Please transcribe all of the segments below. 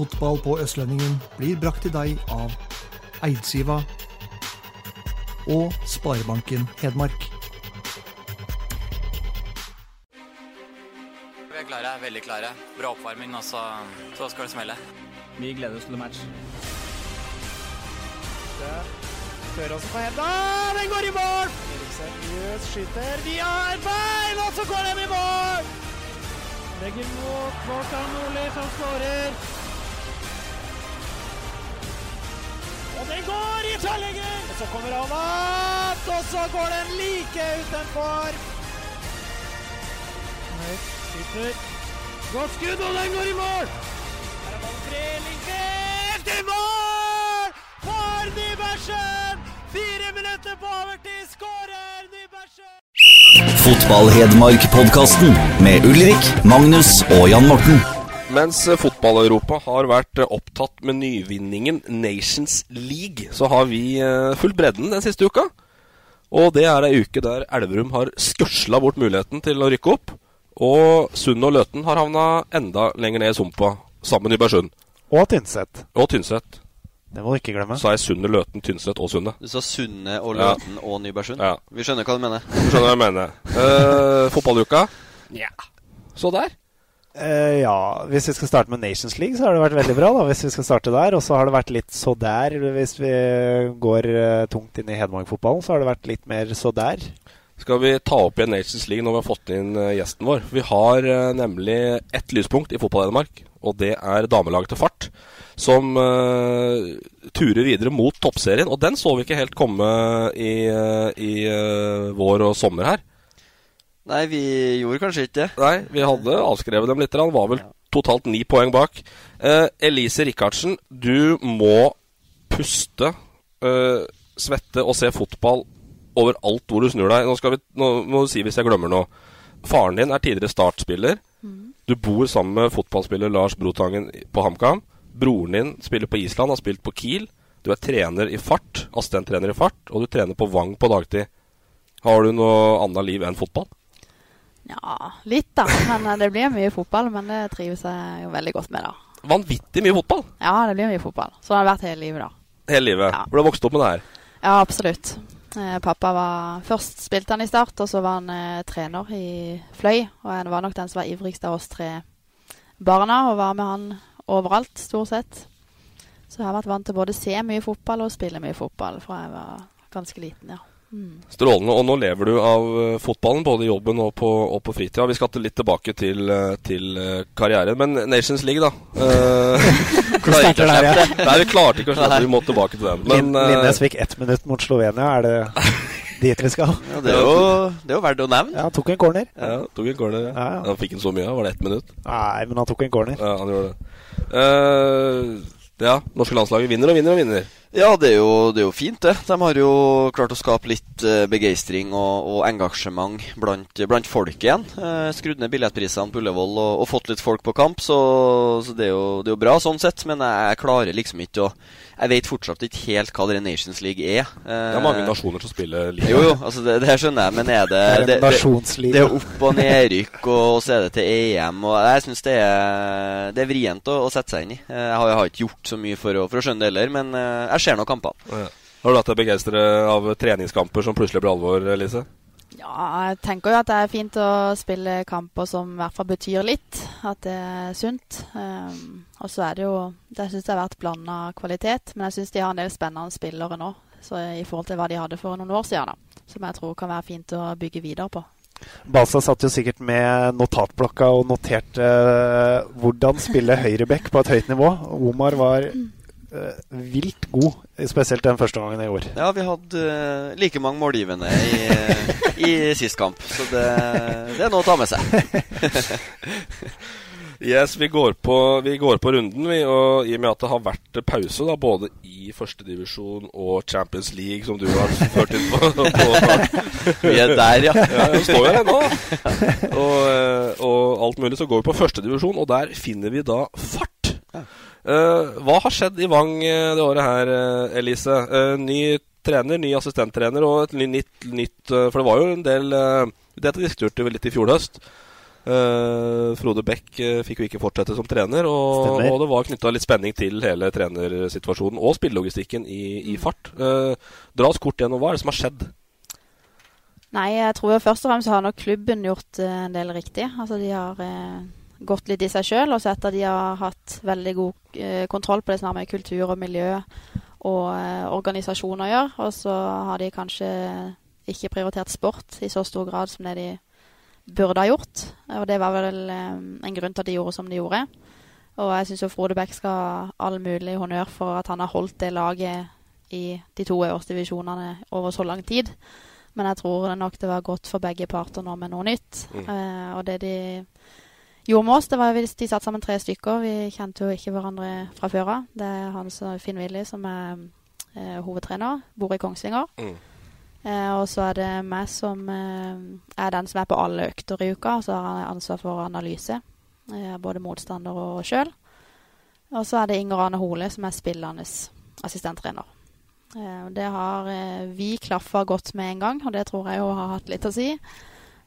Fotball på Østlendingen blir brakt til deg av Eidsiva og Sparebanken Hedmark. Vi er klare, veldig klare. Bra oppvarming, og så, så skal det smelle. Vi gleder oss til match. også på henda, den går i mål! Eriksen skyter vi har bein, og så går den i mål! Legger mot Kvartan Nordli, som skårer. Og den går i tverrlegger! Og så kommer han opp, og så går den like utenfor. Skyter. Godt skudd, og den går i mål! Her er ballen fri, Lindqvist i mål! For Nybergsen! Fire minutter på overtid, skårer Nybergsen! Fotball-Hedmark-podkasten med Ulrik, Magnus og Jan Morten. Mens eh, fotball-Europa har vært eh, opptatt med nyvinningen Nations League, så har vi eh, fulgt bredden den siste uka. Og det er ei uke der Elverum har skørsla bort muligheten til å rykke opp. Og Sund og Løten har havna enda lenger ned i sumpa, sammen med Nybergsund. Og Tynset. Og Tynset. Det må du ikke glemme. Så er Sundet, Løten, Tynset og Sundet. Du sa Sunne og Ja. Løten og Nybergsund? Ja. Vi skjønner hva du mener. Vi skjønner hva jeg mener. uh, fotballuka? Ja. Så der. Eh, ja, hvis vi skal starte med Nations League, så har det vært veldig bra. da, hvis vi skal starte der. Og så har det vært litt så der. Hvis vi går uh, tungt inn i Hedmark-fotballen, så har det vært litt mer så der. Skal vi ta opp igjen Nations League når vi har fått inn uh, gjesten vår? Vi har nemlig ett lyspunkt i fotball-Hedmark, og det er damelaget til Fart. Som turer videre mot toppserien. Og den så vi ikke helt komme i, i vår og sommer her. Nei, vi gjorde kanskje ikke det. Nei, vi hadde avskrevet dem litt. Han var vel totalt ni poeng bak. Eh, Elise Rikardsen, du må puste, eh, svette og se fotball overalt hvor du snur deg. Nå, skal vi, nå må du si hvis jeg glemmer noe. Faren din er tidligere startspiller. Du bor sammen med fotballspiller Lars Brotangen på HamKam. Broren din spiller på Island, har spilt på Kiel. Du er trener i fart, assistenttrener i fart, og du trener på Vang på dagtid. Har du noe annet liv enn fotball? Ja, litt da. Men eh, det blir mye fotball. Men det trives jeg jo veldig godt med, da. Vanvittig mye fotball! Ja, det blir mye fotball. Så har det vært hele livet, da. Hele livet. Ja. For du har vokst opp med det her. Ja, absolutt. Eh, pappa var Først spilte han i Start, og så var han eh, trener i Fløy. Og han var nok den som var ivrigst av oss tre barna, og var med han overalt, stort sett. Så jeg har vært vant til både å se mye fotball og spille mye fotball fra jeg var ganske liten, ja. Mm. Strålende. Og nå lever du av eh, fotballen, både i jobben og på, og på fritida. Vi skal litt tilbake til, eh, til eh, karrieren. Men Nations League, da. Hvordan klarer det å starter der, ja. Nei, vi klarte ikke å slette Vi må tilbake til den. Men Linnes fikk ett minutt mot Slovenia. Er det dit vi skal? Ja, det, er jo, det er jo verdt å nevne. Ja, han tok en corner. ja, tok en corner. Ja. Ja, ja. Han fikk en så mye. Var det ett minutt? Nei, men han tok en corner. Ja, han gjorde det. Uh, ja, norske landslaget vinner og vinner og vinner. Ja, det er, jo, det er jo fint, det. De har jo klart å skape litt eh, begeistring og, og engasjement blant, blant folk igjen. Eh, skrudd ned billettprisene på Ullevål og, og fått litt folk på kamp, så, så det, er jo, det er jo bra sånn sett. Men jeg, jeg klarer liksom ikke å Jeg vet fortsatt ikke helt hva det Nations League er. Eh, Det er mange nasjoner som spiller liga. Jo, jo, altså det, det skjønner jeg, men er det Det er det, det, det er opp- og nedrykk, og, og så er det til EM. Og jeg syns det, er- det er vrient å, å sette seg inn i. Eh, Jeg har, jeg har ikke gjort så mye for å, for å skjønne det heller, men eh, jeg ser nå kampene. Ja. Har du latt deg begeistre av treningskamper som plutselig blir alvor, Elise? Ja, jeg tenker jo at det er fint å spille kamper som i hvert fall betyr litt. At det er sunt. Um, og så er det jo Det syns jeg har vært blanda kvalitet. Men jeg syns de har en del spennende spillere nå. Så i forhold til hva de hadde for noen år siden, da. Som jeg tror kan være fint å bygge videre på. Balsa satt jo sikkert med notatblokka og noterte eh, hvordan spille høyreback på et høyt nivå. Omar var vilt god, spesielt den første gangen i år. Ja, vi hadde eh, like mange målgivende i, i sist kamp, så det, det er noe å ta med seg. Yes, vi går, på, vi går på runden, vi. Og i og med at det har vært pause da, både i førstedivisjon og Champions League, som du har ført inn på, på Vi er der, ja. ja står her ennå. Og, eh, og alt mulig. Så går vi på førstedivisjon, og der finner vi da fart. Uh, hva har skjedd i Vang uh, det året her, uh, Elise? ny trener, ny assistenttrener og et nytt, nytt For det var jo en del Dette diskuterte vi litt i fjor høst. Frode Beck fikk jo ikke fortsette som trener, og, og det var knytta litt spenning til hele trenersituasjonen og spillelogistikken i, i fart. dra oss kort gjennom hva er det som har skjedd? Nei, jeg tror jo først og fremst har nok klubben gjort en del riktig. Altså de har gått litt i seg sjøl og sett at de har hatt veldig god eh, kontroll på det som har med kultur og miljø og eh, organisasjon å gjøre. Og så har de kanskje ikke prioritert sport i så stor grad som det de burde ha gjort. Og det var vel eh, en grunn til at de gjorde som de gjorde. Og jeg syns Frode Beck skal ha all mulig honnør for at han har holdt det laget i de to øverste over så lang tid. Men jeg tror nok det var godt for begge parter nå med noe nytt. Mm. Eh, og det de gjorde med oss. Det var hvis De satt sammen tre stykker. Vi kjente jo ikke hverandre fra før av. Det er Hans Finn Willy som er eh, hovedtrener. Bor i Kongsvinger. Mm. Eh, og så er det meg som eh, er den som er på alle økter i uka. Så har jeg ansvar for analyse. Eh, både motstander og sjøl. Og så er det Inger Ane Hole som er spillende assistenttrener. Eh, det har vi klaffa godt med en gang, og det tror jeg jo har hatt litt å si.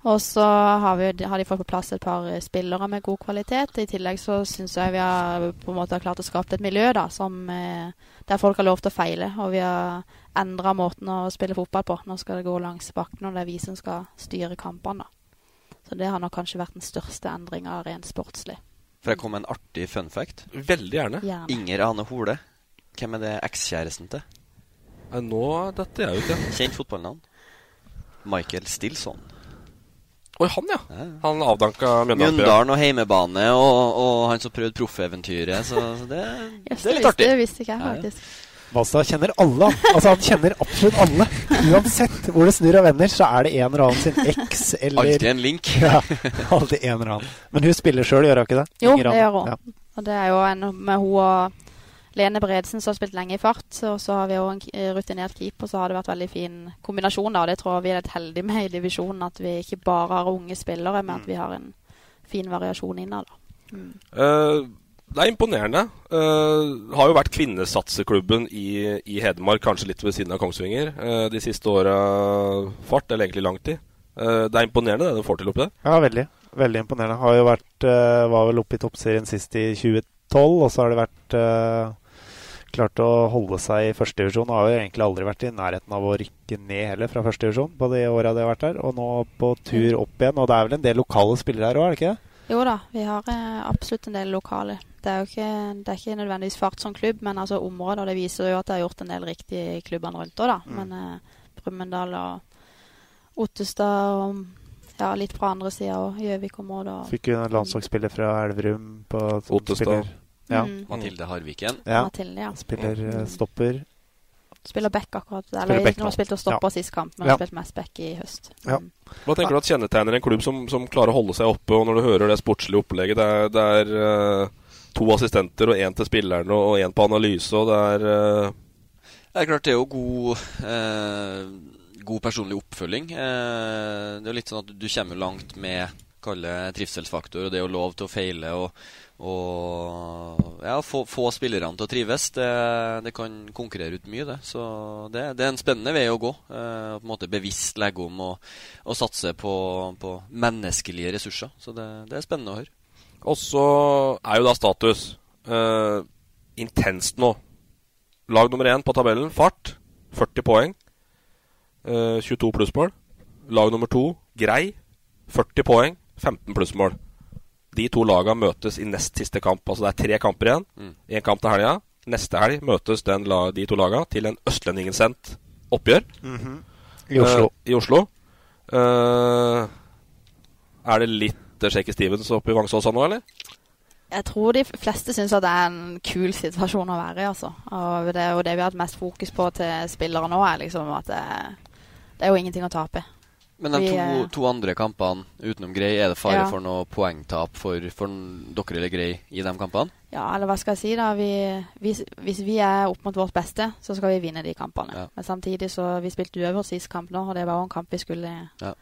Og så har, vi, har, de fått på plass et par spillere med god kvalitet. I tillegg så syns jeg vi har på en måte klart å skape et miljø da, som, eh, der folk har lov til å feile. Og vi har endra måten å spille fotball på. Nå skal det gå langs bakken, og det er vi som skal styre kampene. Så det har nok kanskje vært den største endringa rent sportslig. For jeg kom med en artig fun fact. Veldig gjerne. gjerne. Inger Ane Hole. Hvem er det ekskjæresten til? Nå dette jeg jo ikke Kjent fotballnavn. Michael Stilson. Oi, han, ja. Han avdanka Mjøndalen. Mjøndalen og heimebane, og, og han som prøvde proffeventyret. Så, så det, det, er litt artig. Det visste ikke jeg, faktisk. Valstad kjenner alle. Altså Han kjenner absolutt alle. Uansett hvor det snur og vender, så er det en eller annen sin eks eller Alltid en link. ja, alltid en eller annen. Men hun spiller sjøl, gjør hun ikke det? Jo, det gjør hun. Ja. Og det er jo en med hun og Lene Bredsen som har spilt lenge i fart. Og så har vi jo en rutinert keeper, så har det vært veldig fin kombinasjon. da, Det tror jeg vi er litt heldige med i divisjonen. At vi ikke bare har unge spillere, men at vi har en fin variasjon innad. Mm. Uh, det er imponerende. Uh, har jo vært kvinnesatseklubben i, i, Hedmark, kanskje litt ved siden av Kongsvinger, uh, de siste åra. Fart, eller egentlig lang tid. det er imponerende det du får til oppi der. Ja, veldig. Veldig imponerende. Har jo vært, var vel oppe i toppserien sist i 2012, og så har det vært klart å holde seg i førstedivisjon. Har jo egentlig aldri vært i nærheten av å rykke ned heller fra førstedivisjon på de åra de har vært der. Og nå på tur opp igjen. Og det er vel en del lokale spillere her òg, er det ikke det? Jo da, vi har eh, absolutt en del lokale. Det er jo ikke, det er ikke nødvendigvis Fart som klubb, men altså området. Og det viser jo at det har gjort en del riktig i klubbene rundt òg, da. Mm. Men eh, Brumunddal og Ottestad og ja, litt fra andre sida òg. Gjøvik-området. Fikk jo en landslagsspiller fra Elverum på Ottestad. Ja. Mm. Mathilde Harviken. Ja. Mathilde, ja. Spiller uh, stopper. Spiller back akkurat. Eller Spiller back nå. spilt og stopper ja. sist kamp, men har spilt mest back i høst. Ja. Mm. Hva tenker du at kjennetegner en klubb som, som, klarer å holde seg oppe? Og når du hører det sportslige opplegget, det er, det er uh, to assistenter og én til spillerne og én på analyse, og det er uh... Det er klart det er jo god god personlig oppfølging. det er jo litt sånn at du kommer langt med kalle trivselsfaktor og det å lov til å feile. og og ja, få, få, spillerne til å trives. Det, det, kan konkurrere ut mye, det. Så det, det, er en spennende vei å gå. Eh, på en måte Bevisst legge om og, og satse på, på, menneskelige ressurser. Så det, det, er spennende å høre. Og så er jo da status eh, intenst nå. Lag nummer én på tabellen, fart. 40 poeng. Eh, 22 plussmål. Lag nummer to, grei. 40 poeng, 15 plussmål de to lagene møtes i nest siste kamp. Altså det er tre kamper igjen. Én mm. kamp til helga. Neste helg møtes de to lagene til en Østlendingen-sendt oppgjør. Mm -hmm. I Oslo. Uh, I Oslo. Uh, er det litt Shaky Stevens oppe i Vangsåsa nå, eller? Jeg tror de fleste syns det er en kul situasjon å være i. altså. Og det og det vi har hatt mest fokus på til spillere nå, er liksom at det, det er jo ingenting å tape. Men de to, eh, to andre kampene utenom Grei, er det fare Ja. for noe poengtap for, for dere eller Grei i de kampene? Ja, eller hva skal jeg si da? Vi, hvis, hvis vi er opp mot vårt beste, så skal vi vinne de kampene. Men samtidig så vi spilte uøvert sist kamp nå, og det var jo en kamp vi skulle Ja.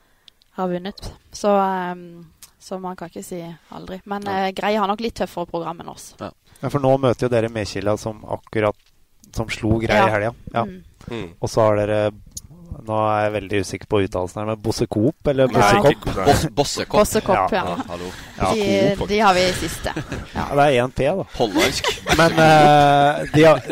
ha vunnet. Så, um, så man kan ikke si aldri. Men uh, Grei har nok litt tøffere program enn oss. Ja. Ja, for nå møter jo dere Mekila, som akkurat som slo Grei Ja. i helga. Ja. Mm. Mm. Og så har dere Nå er jeg veldig usikker på uttalelsen her, men Bosse Coop eller Bossekopp? Boss, Bossekopp. Bossekopp, ja. hallo. Ja, De, de har vi i siste. Ja, det er 1P, da. Hollandsk. Men uh, de har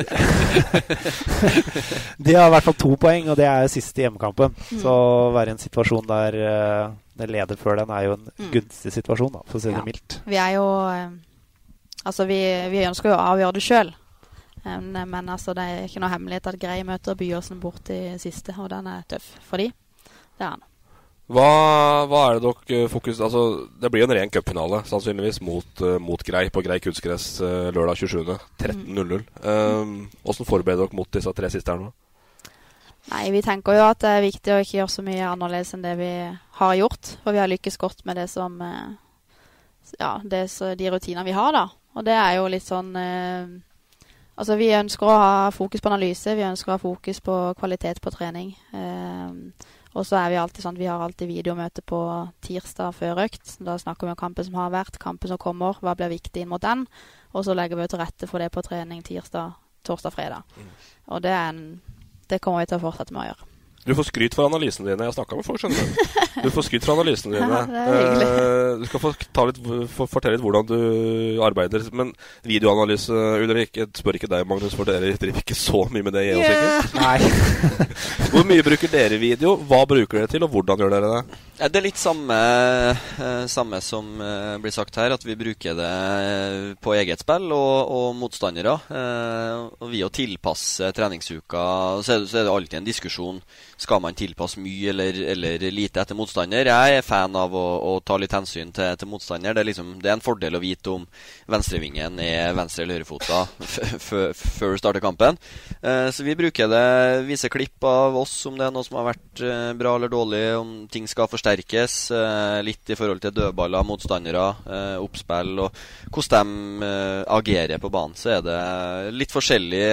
De har i hvert fall to poeng, og det er siste hjemmekampen. Mm. Så å være i en situasjon der uh, det leder før den, er jo en Mm. gunstig situasjon, da, for å si det Ja. mildt. Vi er jo eh, Altså, vi, vi ønsker jo å avgjøre det sjøl. Men, men altså, det er ikke noe hemmelighet at Grei møter Byåsen bort i siste, og den er tøff for de. Det er han. Hva, hva er det dere fokuserer Altså, det blir jo en ren cupfinale, sannsynligvis, mot, eh, mot Grei på Grei kunstgress eh, lørdag 27. 13.00. Um, hvordan forbereder dere mot disse tre siste her nå? Nei, vi tenker jo at det er viktig å ikke gjøre så mye annerledes enn det vi har gjort. For vi har lykkes godt med det som eh, Ja, det, så, de rutinene vi har, da. Og det er jo litt sånn eh, Altså, vi ønsker å ha fokus på analyse. Vi ønsker å ha fokus på kvalitet på trening. Eh, og så er vi alltid sånn Vi har alltid videomøte på tirsdag før økt. Da snakker vi om kampen som har vært, kampen som kommer, hva blir viktig inn mot den. Og så legger vi til rette for det på trening tirsdag, torsdag, fredag. Og det, en, det kommer vi til å fortsette med å gjøre. Du får skryt for analysene dine. Jeg snakka med folk, skjønner du. Du får skryt for analysene dine. Ja, er. Eh, du skal få ta litt, få fortelle litt hvordan du arbeider. Men videoanalyse, Ulrik, jeg spør ikke deg, Magnus, for dere driver ikke så mye med det, ikke? Nei. Hvor mye bruker dere video? Hva bruker dere til, og hvordan gjør dere det? Ja, det er litt samme, eh, samme som eh, blir sagt her, at vi bruker det på eget spill og, og motstandere. Eh, og vi å tilpasse treningsuka så er, det, så er det alltid en diskusjon. Skal man tilpasse mye eller, eller lite etter motstander? Jeg er fan av å, å ta litt hensyn til, til motstander. Det er, liksom, det er en fordel å vite om venstrevingen er venstre- eller høyrefota før du starter kampen. Eh, så vi bruker det, viser klipp av oss om det er noe som har vært eh, bra eller dårlig, om ting skal forsterkes. Eh, litt i forhold til dødballer, motstandere, eh, oppspill og hvordan de eh, agerer på banen. Så er det litt forskjellig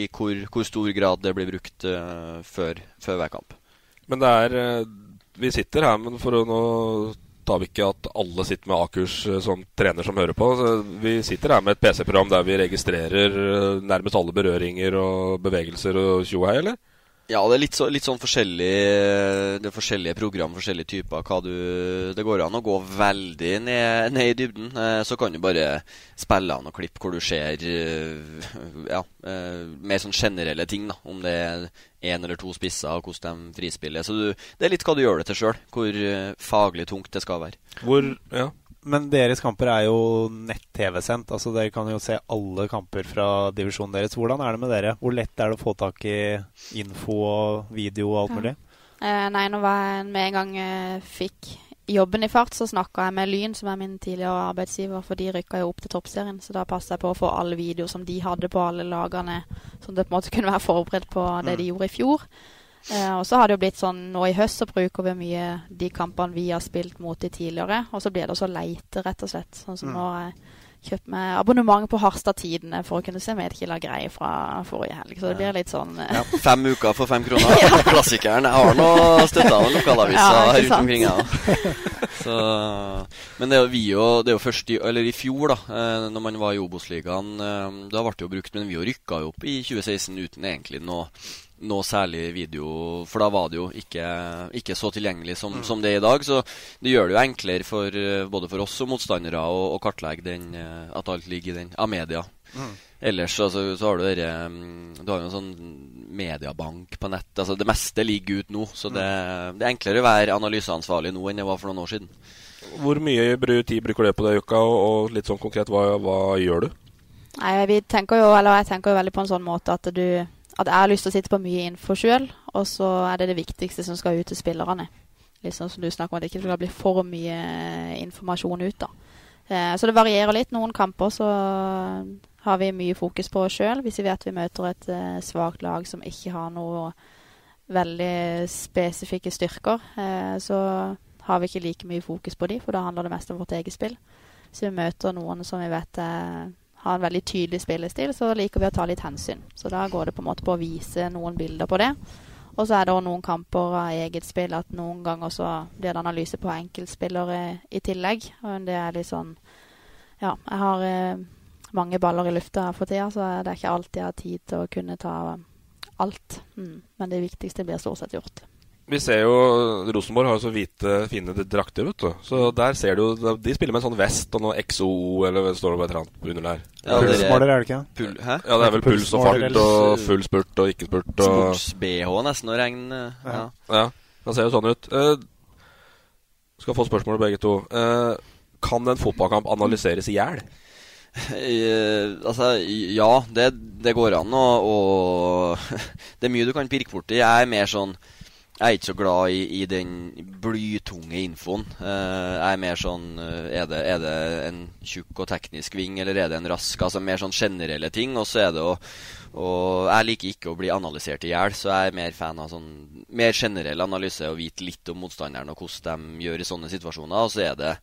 i hvor, hvor stor grad det blir brukt før, før hver kamp. Men det er Vi sitter her, men for å nå tar vi ikke at alle sitter med A-kurs som trener som hører på. Vi sitter her med et PC-program der vi registrerer nærmest alle berøringer og bevegelser og tjohei, eller? Ja, det er litt, så, litt sånn forskjellig Det er forskjellige program, forskjellige typer. Hva du, det går an å gå veldig ned, ned i dybden. Eh, så kan du bare spille av noen klipp hvor du ser eh, ja, eh, mer sånn generelle ting. da Om det er én eller to spisser, og hvordan de frispiller. Så du, det er litt hva du gjør det til sjøl. Hvor faglig tungt det skal være. Hvor, ja Men deres kamper er jo nett-TV-sendt. Altså Dere kan jo se alle kamper fra divisjonen deres. Hvordan er det med dere? Hvor lett er det å få tak i info og video og alt Ja. mulig? Eh, nei, når jeg med en gang jeg fikk jobben i fart, så snakka jeg med Lyn, som er min tidligere arbeidsgiver, for de rykka jo opp til toppserien. Så da passa jeg på å få alle videoer som de hadde på alle lagene, sånn at det på en måte kunne være forberedt på det de gjorde i fjor. Eh, og så har det jo blitt sånn nå i høst så bruker vi mye de kampene vi har spilt mot de tidligere. Og så blir det også leite, rett og slett. Sånn som Mm. nå har jeg kjøpt meg abonnement på Harstad Tidende for å kunne se Medkilla Grei fra forrige helg. Så det blir litt sånn eh, Ja, fem uker for fem kroner. Klassikeren. Jeg har nå støtta noen lokalaviser Ja, rundt omkring, jeg òg. Så, men det vi jo Det er jo først i, eller i fjor, da eh, Når man var i Obos-ligaen. eh, Da ble det jo brukt, men vi jo rykka jo opp i 2016 uten egentlig noe noe særlig video, for da var det jo ikke, ikke så tilgjengelig som, som det er i dag. Så det gjør det jo enklere for, eh, både for oss og motstandere å, å kartlegge den, eh, at alt ligger i den av media. Mm. Ellers altså, så har du dere, mm, Du har jo en sånn mediebank på nett. Altså, det meste ligger ut nå, så det, det er enklere å være analyseansvarlig nå enn det var for noen år siden. Hvor mye tid bruker du på det, Jukka? Og, og litt sånn konkret, hva, hva gjør du? Nei, vi tenker jo, eller jeg tenker jo veldig på en sånn måte at du At jeg har lyst til å sitte på mye info sjøl, og så er det det viktigste som skal ut til spillerne. Sånn som du snakker om, at det ikke skal bli for mye informasjon ut, da. Eh, så det varierer litt. Noen kamper så har vi mye fokus på oss sjøl. Hvis vi vet vi møter et eh, svakt lag som ikke har noe veldig spesifikke styrker, eh, så har vi ikke like mye fokus på de, for da handler det mest om vårt eget spill. Så vi møter noen som vi vet eh, har en veldig tydelig spillestil, så liker vi å ta litt hensyn. Så da går det på en måte på å vise noen bilder på det. Og så er det òg noen kamper av eget spill at noen ganger så blir det analyse på enkeltspillere i tillegg. Og det er litt sånn Ja, jeg har eh, mange baller i lufta for tida, så det er ikke alltid jeg har tid til å kunne ta alt. Mm. Men det viktigste blir stort sett gjort. Vi ser jo Rosenborg har jo så hvite, fine drakter, vet du. Så der ser du De spiller med en sånn vest og noe XO eller hva står det et eller annet under der. Ja, Pulsmåler, er det ikke? Pul hæ? Ja, det er vel puls og fart og full spurt og ikke spurt. Og... Sports-BH nesten og regn. Ja. ja. Det ser jo sånn ut. Uh, skal få spørsmål begge to. Uh, kan en fotballkamp analyseres i hjel? Uh, altså, ja, det, det går an. Og, og det er mye du kan pirke borti. Jeg er mer sånn jeg er ikke så glad i, i den blytunge infoen. Uh, jeg er mer sånn uh, er, det, er, det, en tjukk og teknisk ving, eller er det en rask? Altså mer sånn generelle ting. Og så er det å og Jeg liker ikke å bli analysert i hjel, så jeg er mer fan av sånn mer generell analyse og vite litt om motstanderen og hvordan de gjør i sånne situasjoner. Og så er det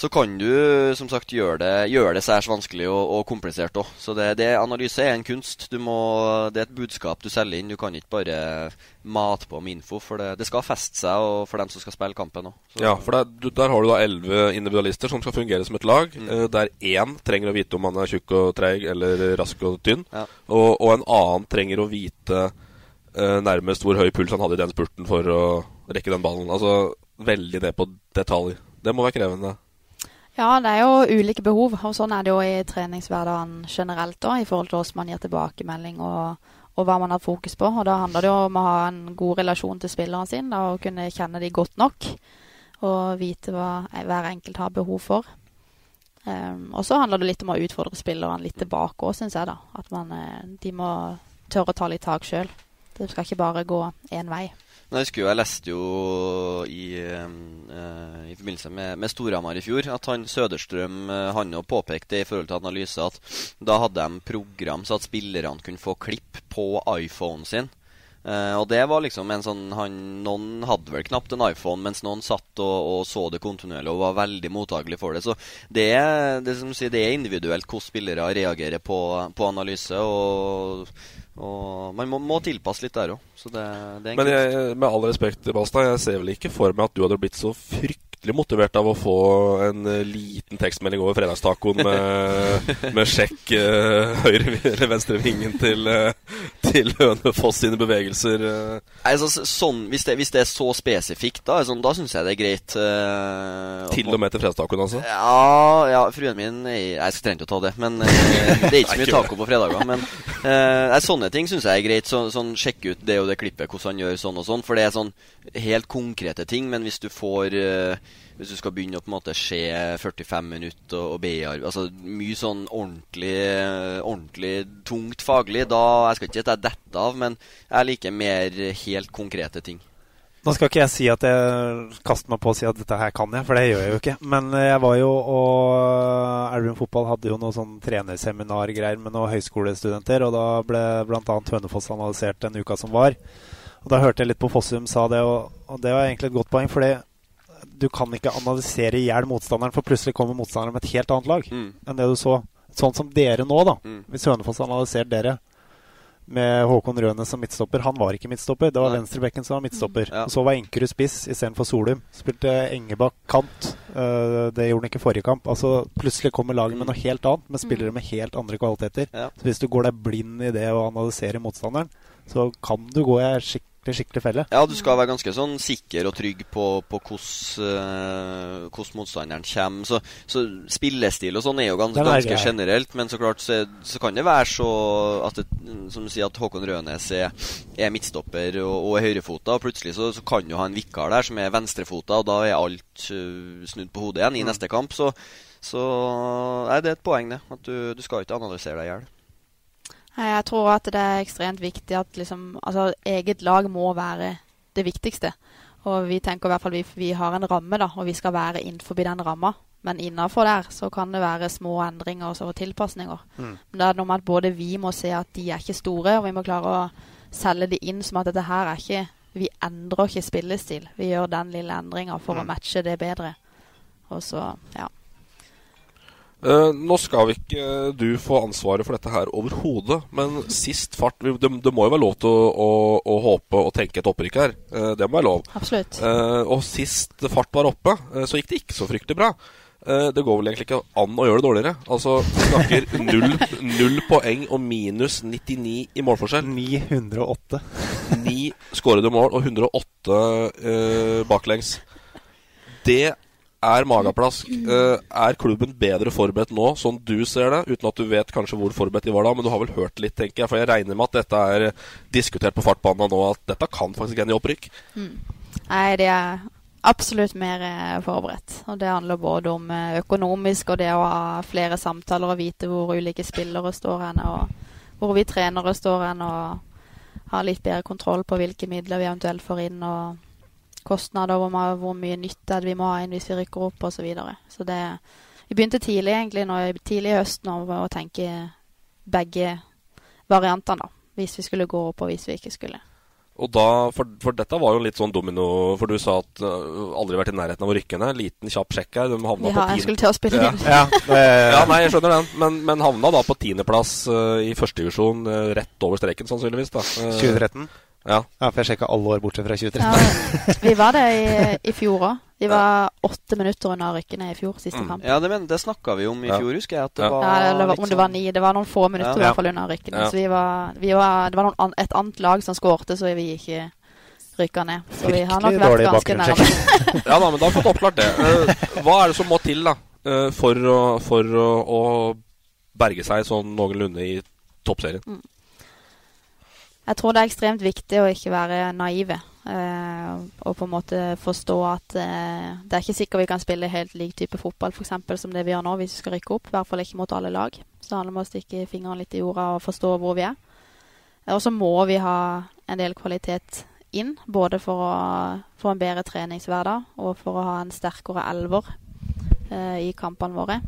så kan du som sagt gjøre det, gjøre det særs vanskelig og, og komplisert òg. Så det, det, analyse er en kunst. Må, det er et budskap du selger inn. Du kan ikke bare mate på med info. For det, det skal feste seg og for dem som skal spille kampen òg. Ja, for der, der, har du da elleve individualister som skal fungere som et lag. Mm. Eh, der én trenger å vite om han er tjukk og treig eller rask og tynn. Ja. Og, og, en annen trenger å vite uh, nærmest hvor høy puls han hadde i den spurten for å rekke den ballen. Altså veldig ned på detalj. Det må være krevende. Ja, det er jo ulike behov, og sånn er det jo i treningshverdagen generelt òg, i forhold til hvordan man gir tilbakemelding og, og, hva man har fokus på. Og da handler det jo om å ha en god relasjon til spillerne sine og kunne kjenne de godt nok. Og vite hva hver enkelt har behov for. Um, og så handler det litt om å utfordre spillerne litt tilbake òg, syns jeg. da. At man, eh, de må tørre å ta litt tak sjøl. Det skal ikke bare gå én vei. Men jeg husker jo, jeg leste jo i, uh, i forbindelse med, med Storhamar i fjor at han Søderstrøm uh, han jo påpekte i forhold til analyse at da hadde de program så at spillerne kunne få klipp på iPhonen sin. Uh, og det var liksom en sånn han, Noen hadde vel knapt en iPhone, mens noen satt og, og så det kontinuerlig og var veldig mottagelig for det. Så det er, det, sier, det er individuelt hvordan spillere reagerer på, på analyse. og og man må, må tilpasse litt der òg. Men jeg, med all respekt, Balstad, jeg ser vel ikke for meg at du hadde blitt så fryktelig motivert av å få en uh, liten tekstmelding over fredagstacoen med, med sjekk uh, høyre eller venstre vingen til, uh, til Hønefoss sine bevegelser. Altså, sånn, hvis, det, hvis, det, er så spesifikt, da, sånn, da syns jeg det er greit. til og med til fredagstacoen, altså? Ja, ja, fruen min Jeg skal trenge å ta det, men det er ikke så mye taco på fredager. Men sånne ting syns jeg er greit. Så, sånn, Sjekke ut det og det klippet, hvordan han gjør sånn og sånn. For det er sånn helt konkrete ting. Men hvis du får hvis du skal begynne å på en måte se 45 minutter og, og bearbeide altså, Mye sånn ordentlig, ordentlig tungt faglig. Da, Jeg skal ikke si at jeg detter av, men jeg liker mer helt konkrete ting. Nå skal ikke jeg si at jeg kaster meg på å si at dette her kan jeg, for det gjør jeg jo ikke. Men jeg var jo og Elverum Fotball hadde jo noe sånn trenerseminargreier med noen høyskolestudenter, og da ble bl.a. Hønefoss analysert den uka som var. Og Da hørte jeg litt på Fossum sa det, og, og det var egentlig et godt poeng. For du kan ikke analysere i hjel motstanderen, for plutselig kommer motstanderen med et helt annet lag mm. enn det du så. Sånn som dere nå, da. Mm. Hvis Hønefoss analyserer dere med Håkon Røne som midtstopper. Han var ikke midtstopper, det var venstrebekken som var midtstopper. Mm, ja. Så var Enkerud spiss istedenfor Solum. Spilte Engebakk kant. Uh, det gjorde han ikke forrige kamp. Altså Plutselig kommer laget med mm. noe helt annet, med spillere mm. med helt andre kvaliteter. Ja. Så hvis du går deg blind i det og analyserer motstanderen, så kan du gå i skikkelig skikkelig felle. Ja, du skal være ganske sånn sikker og trygg på, på hvordan uh, motstanderen kommer. Så, så, spillestil og sånn er jo gans, er ganske grei. generelt, men så klart så, så, kan det være så at det, som du sier at Håkon Rønes er, er midtstopper og, og er høyrefota, og plutselig så, så, kan du ha en vikar der som er venstrefota, og da er alt uh, snudd på hodet igjen i mm. neste kamp. Så, så nei, det er et poeng, det. At du, du skal ikke analysere deg i hjel. Jeg tror at det er ekstremt viktig at liksom, altså, eget lag må være det viktigste. Og vi tenker i hvert fall vi, vi har en ramme, da, og vi skal være innenfor den ramma. Men innafor der så kan det være små endringer og tilpasninger. Mm. Men det er noe med at både vi må se at de er ikke store, og vi må klare å selge de inn som at dette her er ikke Vi endrer ikke spillestil. Vi gjør den lille endringa for Mm. å matche det bedre. Og så, ja. Eh, nå skal vi ikke eh, du få ansvaret for dette her overhodet, men sist fart vi- det, det må jo være lov til å, å, å håpe og tenke et opprykk her. Uh, det må være lov. Absolutt. Eh, og sist fart var oppe, så gikk det ikke så fryktelig bra. Eh, det går vel egentlig ikke an å gjøre det dårligere. Altså, Vi snakker null, null poeng og minus 99 i målforskjell. 908. Ni skårede mål og 108 eh, baklengs. Det er mageplask. Eh, er klubben bedre forberedt nå, sånn du ser det? Uten at du vet kanskje hvor forberedt de var da, men du har vel hørt litt, tenker jeg. For jeg regner med at dette er diskutert på fartbanen nå, at dette kan faktisk ende i opprykk. Mm. Nei, de er absolutt mer eh, forberedt. Og det handler både om eh, økonomisk og det å ha flere samtaler og vite hvor ulike spillere står hen, og hvor vi trenere står hen, og ha litt bedre kontroll på hvilke midler vi eventuelt får inn, og kostnader, hvor, ma- hvor mye nytte vi må ha inn hvis vi rykker opp, osv. Så, videre. så det Vi begynte tidlig, egentlig, nå, tidlig i høst nå, å tenke begge variantene, da. Hvis vi skulle gå opp, og hvis vi ikke skulle. Og da, for, for dette var jo litt sånn domino, for du sa at uh, aldri vært i nærheten av å rykke ned. Liten, kjapp sjekk her. De havna ja, på jeg skulle til å spille ja. inn. Ja, det- ja, nei, jeg skjønner den. Men, men havna da på tiendeplass uh, i førstedivisjon, uh, rett over streken sannsynligvis. da. Uh, 2013? Ja. ja, for jeg sjekka alle år bortsett fra 2013. Ja, vi var det i, i fjor òg. Vi var åtte minutter unna å rykke ned i fjor, siste kamp. Ja, det, men, det snakka vi om i fjor, husker jeg. At det Ja. var Ja, det var, om det var ni. Det var noen få minutter Ja. i hvert fall unna å rykke ned. Så vi var, vi var, det var noen et annet lag som skårte, så vi ikke rykka ned. Så vi har nok vært ganske nærme. ja da, men da har vi fått oppklart det. Uh, hva er det som må til da uh, for, å, for å, å berge seg sånn noenlunde i toppserien? Mm. Jeg tror det er ekstremt viktig å ikke være naive. eh, og på en måte forstå at eh, det er ikke sikkert vi kan spille helt lik type fotball for eksempel, som det vi gjør nå, hvis vi skal rykke opp. I hvert fall ikke mot alle lag. Så det handler om å stikke fingeren litt i jorda og forstå hvor vi er. Eh, Og så må vi ha en del kvalitet inn, både for å få en bedre treningshverdag og for å ha en sterkere elver eh, i kampene våre.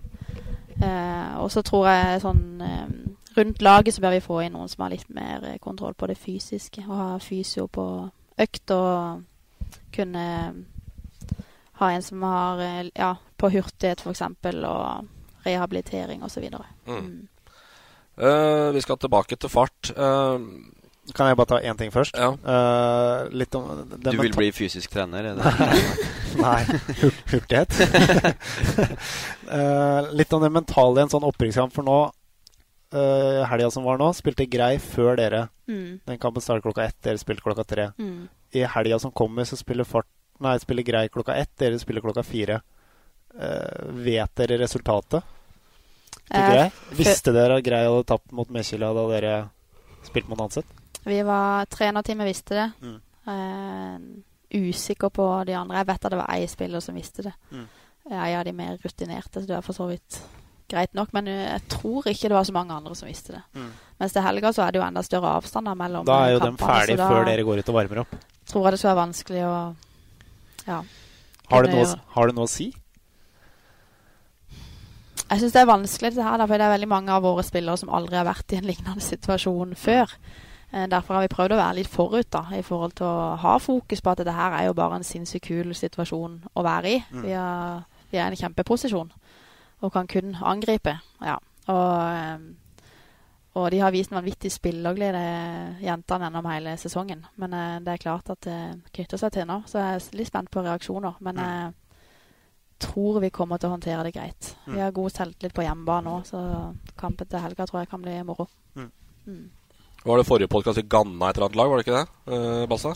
Eh, og så tror jeg sånn eh, Rundt laget så bør vi få inn noen som har litt mer eh, kontroll på det fysiske. Og ha fysio på økt og kunne ha en som har eh, Ja, på hurtighet f.eks. og rehabilitering osv. Mm. Uh, vi skal tilbake til fart. Uh, Kan jeg bare ta én ting først? Ja. Uh, litt om Du vil bli fysisk trener? Er det? Nei, hurtighet. uh, litt om det mentale i en sånn opprykkskamp. For nå, uh, helga som var nå, spilte Grei før dere. Mm. Den kampen starter klokka ett, dere spilte klokka tre. Mm. I helga som kommer, så spiller, fart, nei, spiller Grei klokka ett, dere spiller klokka fire. Uh, vet dere resultatet? Eh? Visste dere at Grei hadde tapt mot Mekila da dere spilte mot Nanset? Vi var trenerteamet visste det. Mm. Uh, usikker på de andre. Jeg vet at det var ei spiller som visste det. Mm. er av de mer rutinerte, så det er for så vidt greit nok. Men eh, jeg tror ikke det var så mange andre som visste det. Mm. Mens til helga så er det jo enda større avstander mellom Da er jo kampene, ferdig så da før dere går ut og varmer opp. Tror jeg det skal være vanskelig å ja. Har det, noe, har det noe å si? Jeg syns det er vanskelig dette her, for det er veldig mange av våre spillere som aldri har vært i en lignende situasjon før. Eh, Derfor har vi prøvd å være litt forut da, i forhold til å ha fokus på at dette her er jo bare en sinnssykt kul situasjon å være i. Mm. Vi, er, vi er i en kjempeposisjon og kan kun angripe. Ja. Og, eh, og de har vist en vanvittig spillerglede, jentene, gjennom hele sesongen. Men eh, det er klart at det knytter seg til nå, så jeg er litt spent på reaksjoner. Men jeg tror vi kommer til å håndtere det greit. Vi har god selvtillit på hjemmebane nå, så kampen til helga tror jeg kan bli moro. Mm. Mm. Var det forrige podkast vi ganna et eller annet lag, var det ikke det? eh, Bassa?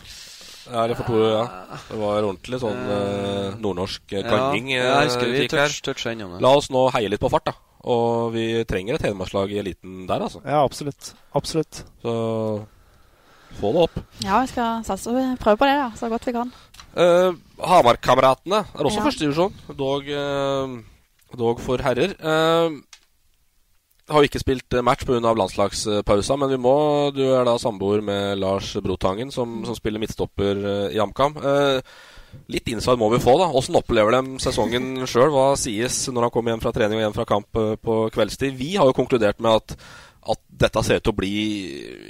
Ja, eller for to, ja. Det var ordentlig sånn eh, nordnorsk kanning. Ja, jeg eh, husker vi gikk her. touch- toucha innom det. La oss nå heie litt på fart, da. Og vi trenger et hedmarkslag i eliten der, altså. Ja, absolutt. Absolutt. Så få det opp. Ja, vi skal satse prøve på det da, så godt vi kan. Uh, Hamarkameratene er også Ja. førstedivisjon, dog, uh, dog for herrer. Uh, har jo ikke spilt eh, match pga. landslagspausa, men vi må Du er da samboer med Lars Brotangen, som, som spiller midtstopper eh, i AMCAM. Eh, litt inside må vi få, da. Åssen opplever de sesongen sjøl? Hva sies når han kommer hjem fra trening og hjem fra kamp eh, på kveldstid? Vi har jo konkludert med at at dette ser ut til å bli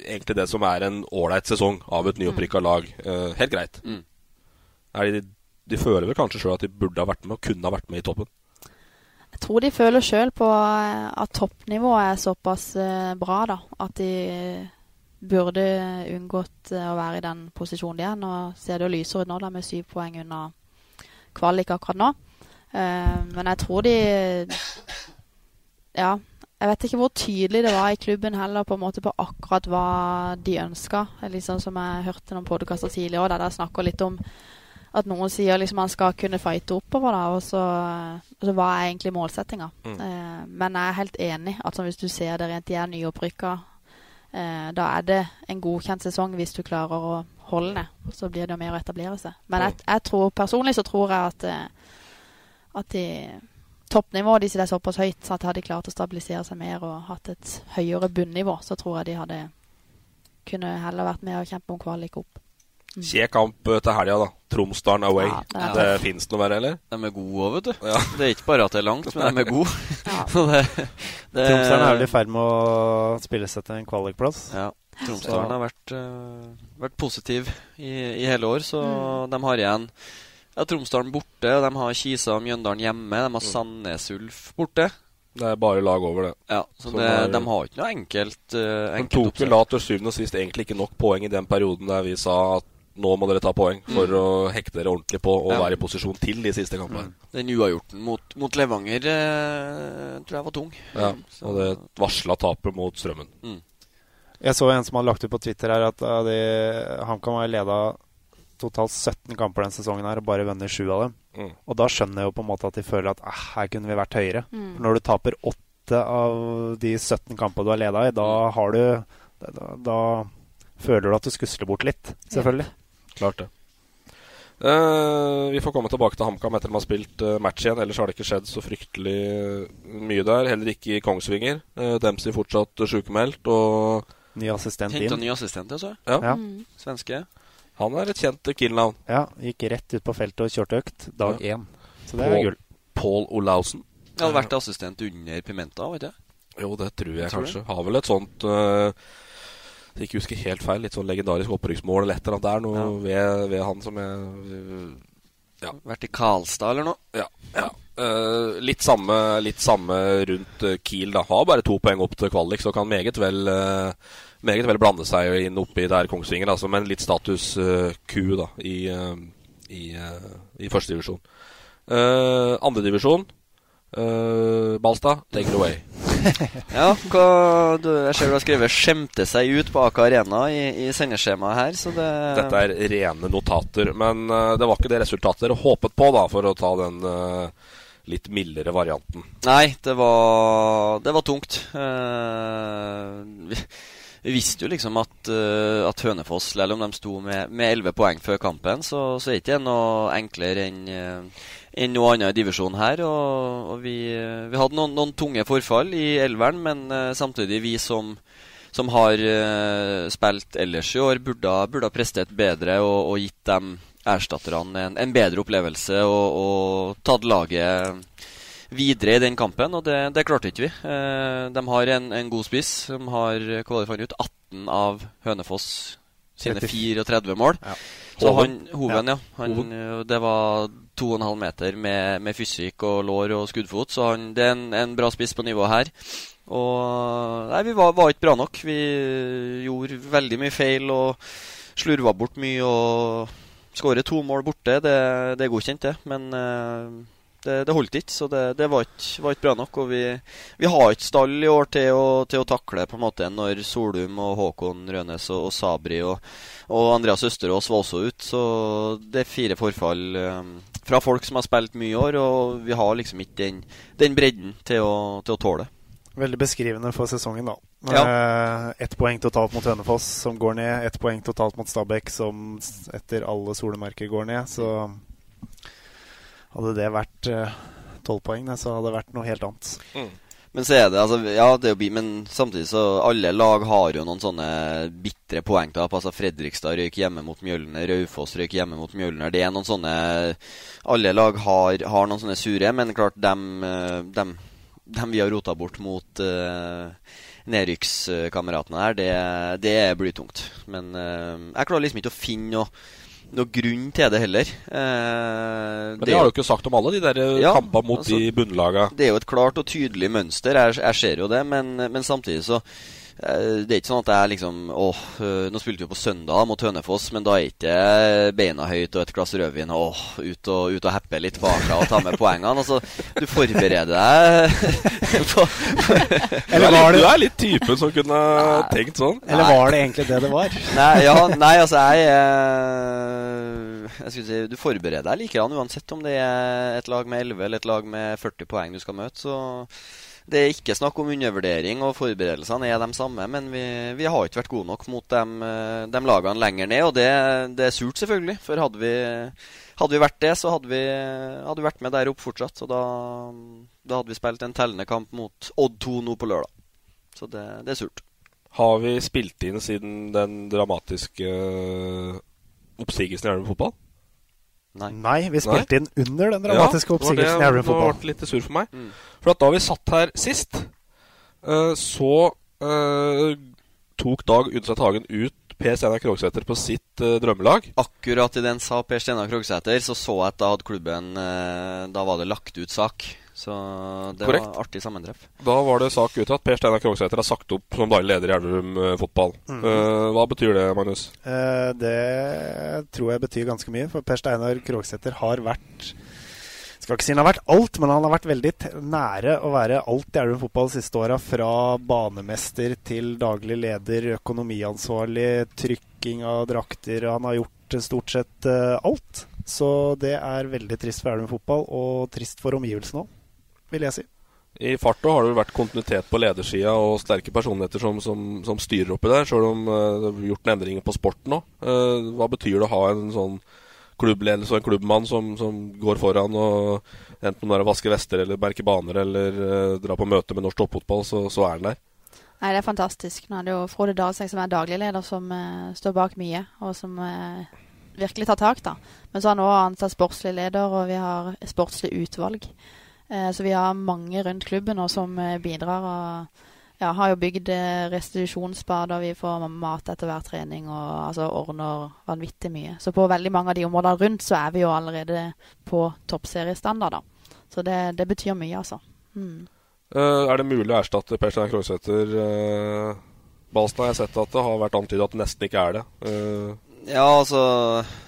egentlig det som er en ålreit sesong av et nyopprykka lag. Uh, helt greit. Mm. De, de, føler vel kanskje sjøl at de burde ha vært med og kunne ha vært med i toppen? Jeg tror de føler sjøl på at toppnivået er såpass bra da, at de burde unngått å være i den posisjonen de er. Nå ser det jo lysere ut nå da, med syv poeng under kvalik akkurat nå. Men jeg tror de Ja, jeg vet ikke hvor tydelig det var i klubben heller på en måte på akkurat hva de ønska. Liksom som jeg hørte noen podkaster tidligere der de snakker litt om at noen sier liksom man skal kunne fighte oppover, da, og så, og så hva er egentlig målsettinga? Mm. Eh, men jeg er helt enig. Altså Hvis du ser det rent, de er nyopprykka. eh, da er det en godkjent sesong hvis du klarer å holde ned. Så blir det jo mer å etablere seg. Men jeg, jeg tror, personlig så tror jeg at, at de toppnivået deres er såpass høyt så at hadde de klart å stabilisere seg mer og hatt et høyere bunnivå, så tror jeg de hadde kunne heller vært med og kjempe om kvalik opp. Mm. Kjekk kamp til helga, da. Tromsdalen away. Ja, det, det fins noe verre, eller? De er gode òg, vet du. Ja. Det er ikke bare at det er langt, men de er gode. ja. det, det... Tromsdalen er vel i ferd med å spille seg til en kvalikplass. Ja. Tromsdalen har vært, uh, vært positiv i, i, hele år, så mm. de har igjen ja, Tromsdalen borte, de har Kisa og Mjøndalen hjemme. De har mm. Sandnes Ulf borte. Det er bare lag over det. Ja, så det, er, De har ikke noe enkelt, uh, enkelt De tok vel da til syvende og sist egentlig ikke nok poeng i den perioden der vi sa at nå må dere ta poeng for mm. å hekte dere ordentlig på og ja. være i posisjon til de siste kampene. Mm. Den uavgjorten mot, mot Levanger eh, tror jeg var tung. Ja, og det varsla tapet mot Strømmen. Mm. Jeg så en som hadde lagt ut på Twitter her at uh, HamKam har leda totalt 17 kamper denne sesongen her og bare vunnet 7 av dem. Mm. Og da skjønner jeg jo på en måte at de føler at eh, her kunne vi vært høyere. Mm. For når du taper 8 av de 17 kampene du har leda i, da mm. har du da, da, føler du at du skusler bort litt, selvfølgelig. Ja. Klart det. Uh, vi får komme tilbake til HamKam etter at de har spilt uh, match igjen. Ellers har det ikke skjedd så fryktelig mye der. Heller ikke i Kongsvinger. Uh, Dempsey fortsatt sykemeldt. Og ny assistent inn. Henta ny assistent, altså. Ja. ja. Mm. Svenske. Han er et kjent kill-navn. Ja, gikk rett ut på feltet og kjørte økt dag én. Ja. Så det er gull. Paul Olausen. Jeg hadde vært assistent under Pimenta, vet du. Jo, det tror jeg tror kanskje. Det. Har vel et sånt uh, ikke husker helt feil, litt sånn legendarisk opprykksmål eller et eller annet der. Noe ja. ved, ved, han som jeg ja. Vært i Karlstad eller noe? Ja. ja. Uh, litt, samme, litt, samme, rundt uh, Kiel. da Har bare to poeng opp til kvalik, så kan meget vel uh, meget vel blande seg inn oppi der Kongsvinger, altså, men litt status uh, Q da, i, uh, i, i førstedivisjon. Uh, Andredivisjon uh, Balstad, take it away. ja, hva, du, jeg ser du har skrevet 'skjemte seg ut' på Aker Arena i, i sendeskjemaet her. Så det Dette er rene notater, men det var ikke det resultatet dere håpet på, da, for å ta den litt mildere varianten? Nei, det var, det var tungt. Uh, vi visste jo liksom at, uh, at Hønefoss, selv om de sto med, elleve 11 poeng før kampen, så, så er det ikke noe enklere enn uh, enn noe annet i divisjonen her. Og, og vi, uh, vi, hadde noen, noen, tunge forfall i elveren, men samtidig vi som, som har spilt ellers i år, burde, burde ha prestert bedre og, og gitt dem erstatterne en, en, bedre opplevelse og, og tatt laget videre i den kampen, og det, det klarte ikke vi. Eh, de har en, en, god spiss. De har kvalifisert ut, 18 av Hønefoss sine 34 mål. Ja. Så han, Hoven, ja. Han, eh, det var 2,5 meter med, med, fysikk og lår og skuddfot. Så han, det er en, en bra spiss på nivået her. Og Nei, vi var, var, ikke bra nok. Vi gjorde veldig mye feil og slurva bort mye. Og skåre to mål borte, det, det er godkjent, det. Men uh, det, det, holdt ikke, så det, det var, ikke, var, ikke, bra nok. Og vi, vi, har ikke stall i år til å, til å, takle på en måte når Solum og Håkon Rønes og, og Sabri og, og, Andreas Østerås var også ute. Så det er fire forfall um, fra folk som har spilt mye i år, og vi har liksom ikke den, den bredden til å, til å tåle. Veldig beskrivende for sesongen, da. Ja. Eh, ett poeng totalt mot Hønefoss, som går ned. Ett poeng totalt mot Stabæk, som etter alle solemerker går ned. Så hadde det vært eh, tolv poeng, så hadde det vært noe helt annet. Mm. Men så er det, altså, ja, det er jo, men samtidig så alle lag har jo noen sånne bitre poengtap. Altså Fredrikstad røyk hjemme mot Mjølner, Raufoss røyk hjemme mot Mjølner. Det er noen sånne Alle lag har, har noen sånne sure, men klart dem, eh, dem, dem vi har rota bort mot uh, nedrykkskameratene her, det, det blir tungt. Men uh, jeg klarer liksom ikke å finne noe noe grunn til det heller. Eh, Men det, det har du ikke sagt om alle de der ja, kampene mot altså, de bunnlagene. Det er jo et klart og tydelig mønster, jeg, jeg ser jo det. Men, men samtidig så Eh, det er ikke sånn at jeg liksom Åh, eh, nå spilte vi på søndag mot Hønefoss, men da er ikke beina høyt og et glass rødvin Åh, ut og, ut og heppe litt bak og ta med poengene. Altså, du forbereder deg på, Eller var det Du er litt typen som kunne nei. tenkt sånn. Eller var det egentlig det det var? Nei, ja, nei altså jeg Jeg skulle si Du forbereder deg likedan uansett om det er et lag med 11 eller et lag med 40 poeng du skal møte. Så det er ikke snakk om undervurdering, og forberedelsene er de samme. Men vi, vi har ikke vært gode nok mot de, eh, de lagene lenger ned, og det, det, er surt, selvfølgelig. For hadde vi, hadde vi vært det, så hadde vi, hadde vi vært med der oppe fortsatt. Og da, da, hadde vi spilt en tellende kamp mot Odd 2 nå på lørdag. Så det, det er surt. Har vi spilt inn siden den dramatiske eh, oppsigelsen i Elverum fotball? Nei. Nei. vi spilte Nei. inn under den dramatiske ja, oppsigelsen i Elverum fotball. Det ble litt sur for meg. Mm. For at da vi satt her sist, uh, så uh, tok Dag Undset Hagen ut Per Steinar Krogsæter på sitt uh, drømmelag. Akkurat i den sa Per Steinar Krogsæter, så så jeg at da hadde klubben Da var det lagt ut sak. Så det Korrekt. var artig sammentreff. Da var det sak ute at Per Steinar Krogsæter har sagt opp som daglig leder i Elverum uh, fotball. Mm. Uh, hva betyr det, Magnus? Uh, det tror jeg betyr ganske mye. For Per Steinar Krogsæter har vært skal ikke si han har vært alt, men han har vært veldig nære å være alt i Elverum fotball de siste åra. Fra banemester til daglig leder, økonomiansvarlig, trykking av drakter. Han har gjort stort sett alt. Så det er veldig trist for Elverum fotball, og trist for omgivelsene òg vil jeg si. I farta har det vært kontinuitet på ledersida og sterke personligheter som, som, som styrer oppi der, sjøl om uh, det har gjort en endring på sporten òg. Uh, hva betyr det å ha en sånn klubbledelse og en klubbmann som, som går foran og enten om det er å vaske vester eller berke baner eller uh, dra på møte med norsk toppfotball, så, så, er han der? Nei, det er fantastisk. Nå er det jo Frode Dalseng som er daglig leder, som uh, står bak mye, og som uh, virkelig tar tak. da. Men så har han òg ansatt sportslig leder, og vi har sportslig utvalg. Eh, så vi har mange rundt klubben nå som eh, bidrar. og ja, har jo bygd eh, restitusjonsbad, og vi får mat etter hver trening. og altså ordner vanvittig mye. Så på veldig mange av de områdene rundt så er vi jo allerede på toppseriestandard. da. Så det, det, betyr mye, altså. Mm. Uh, er det mulig å erstatte Per Stein Krogsæter? Uh, Balstad jeg sett at det har vært antydet at det nesten ikke er det. Uh, ja, altså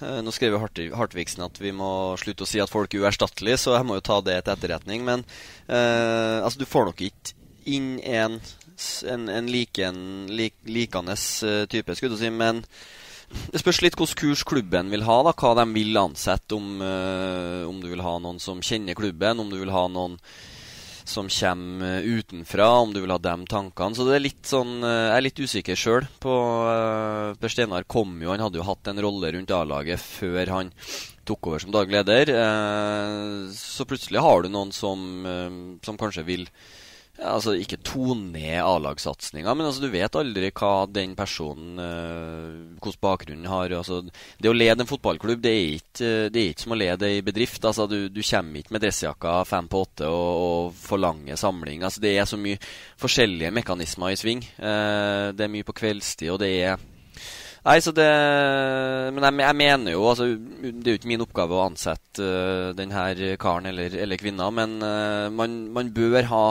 eh, Nå skriver Hart Hartvigsen at vi må slutte å si at folk er uerstattelige, så jeg må jo ta det til etterretning. Men eh, altså, du får nok ikke inn en, en, en liken, lik, likende uh, type, skulle du si. Men det spørs litt hvilken kurs klubben vil ha, da, hva de vil ansette. Om, eh, om du vil ha noen som kjenner klubben, om du vil ha noen som kommer utenfra, om du vil ha de tankene. Så det er litt sånn eh, Jeg er litt usikker sjøl på uh, Per Steinar kom jo, han hadde jo hatt en rolle rundt A-laget før han tok over som daglig leder. Så plutselig har du noen som, som kanskje vil ja, altså Ikke tone ned A-lagssatsinga, men altså, du vet aldri hva den personen uh, Hvilken bakgrunn har. Altså, det å lede en fotballklubb det er ikke, det er ikke som å lede ei bedrift. Altså, du, du, kommer ikke med dressjakka fem på åtte og, og forlanger samling. Altså, det er så mye forskjellige mekanismer i sving. Uh, det er mye på kveldstid, og det er Nei, så det Men jeg, jeg, mener jo altså, Det er jo ikke min oppgave å ansette uh, denne karen eller, eller kvinna, men uh, man, man, bør ha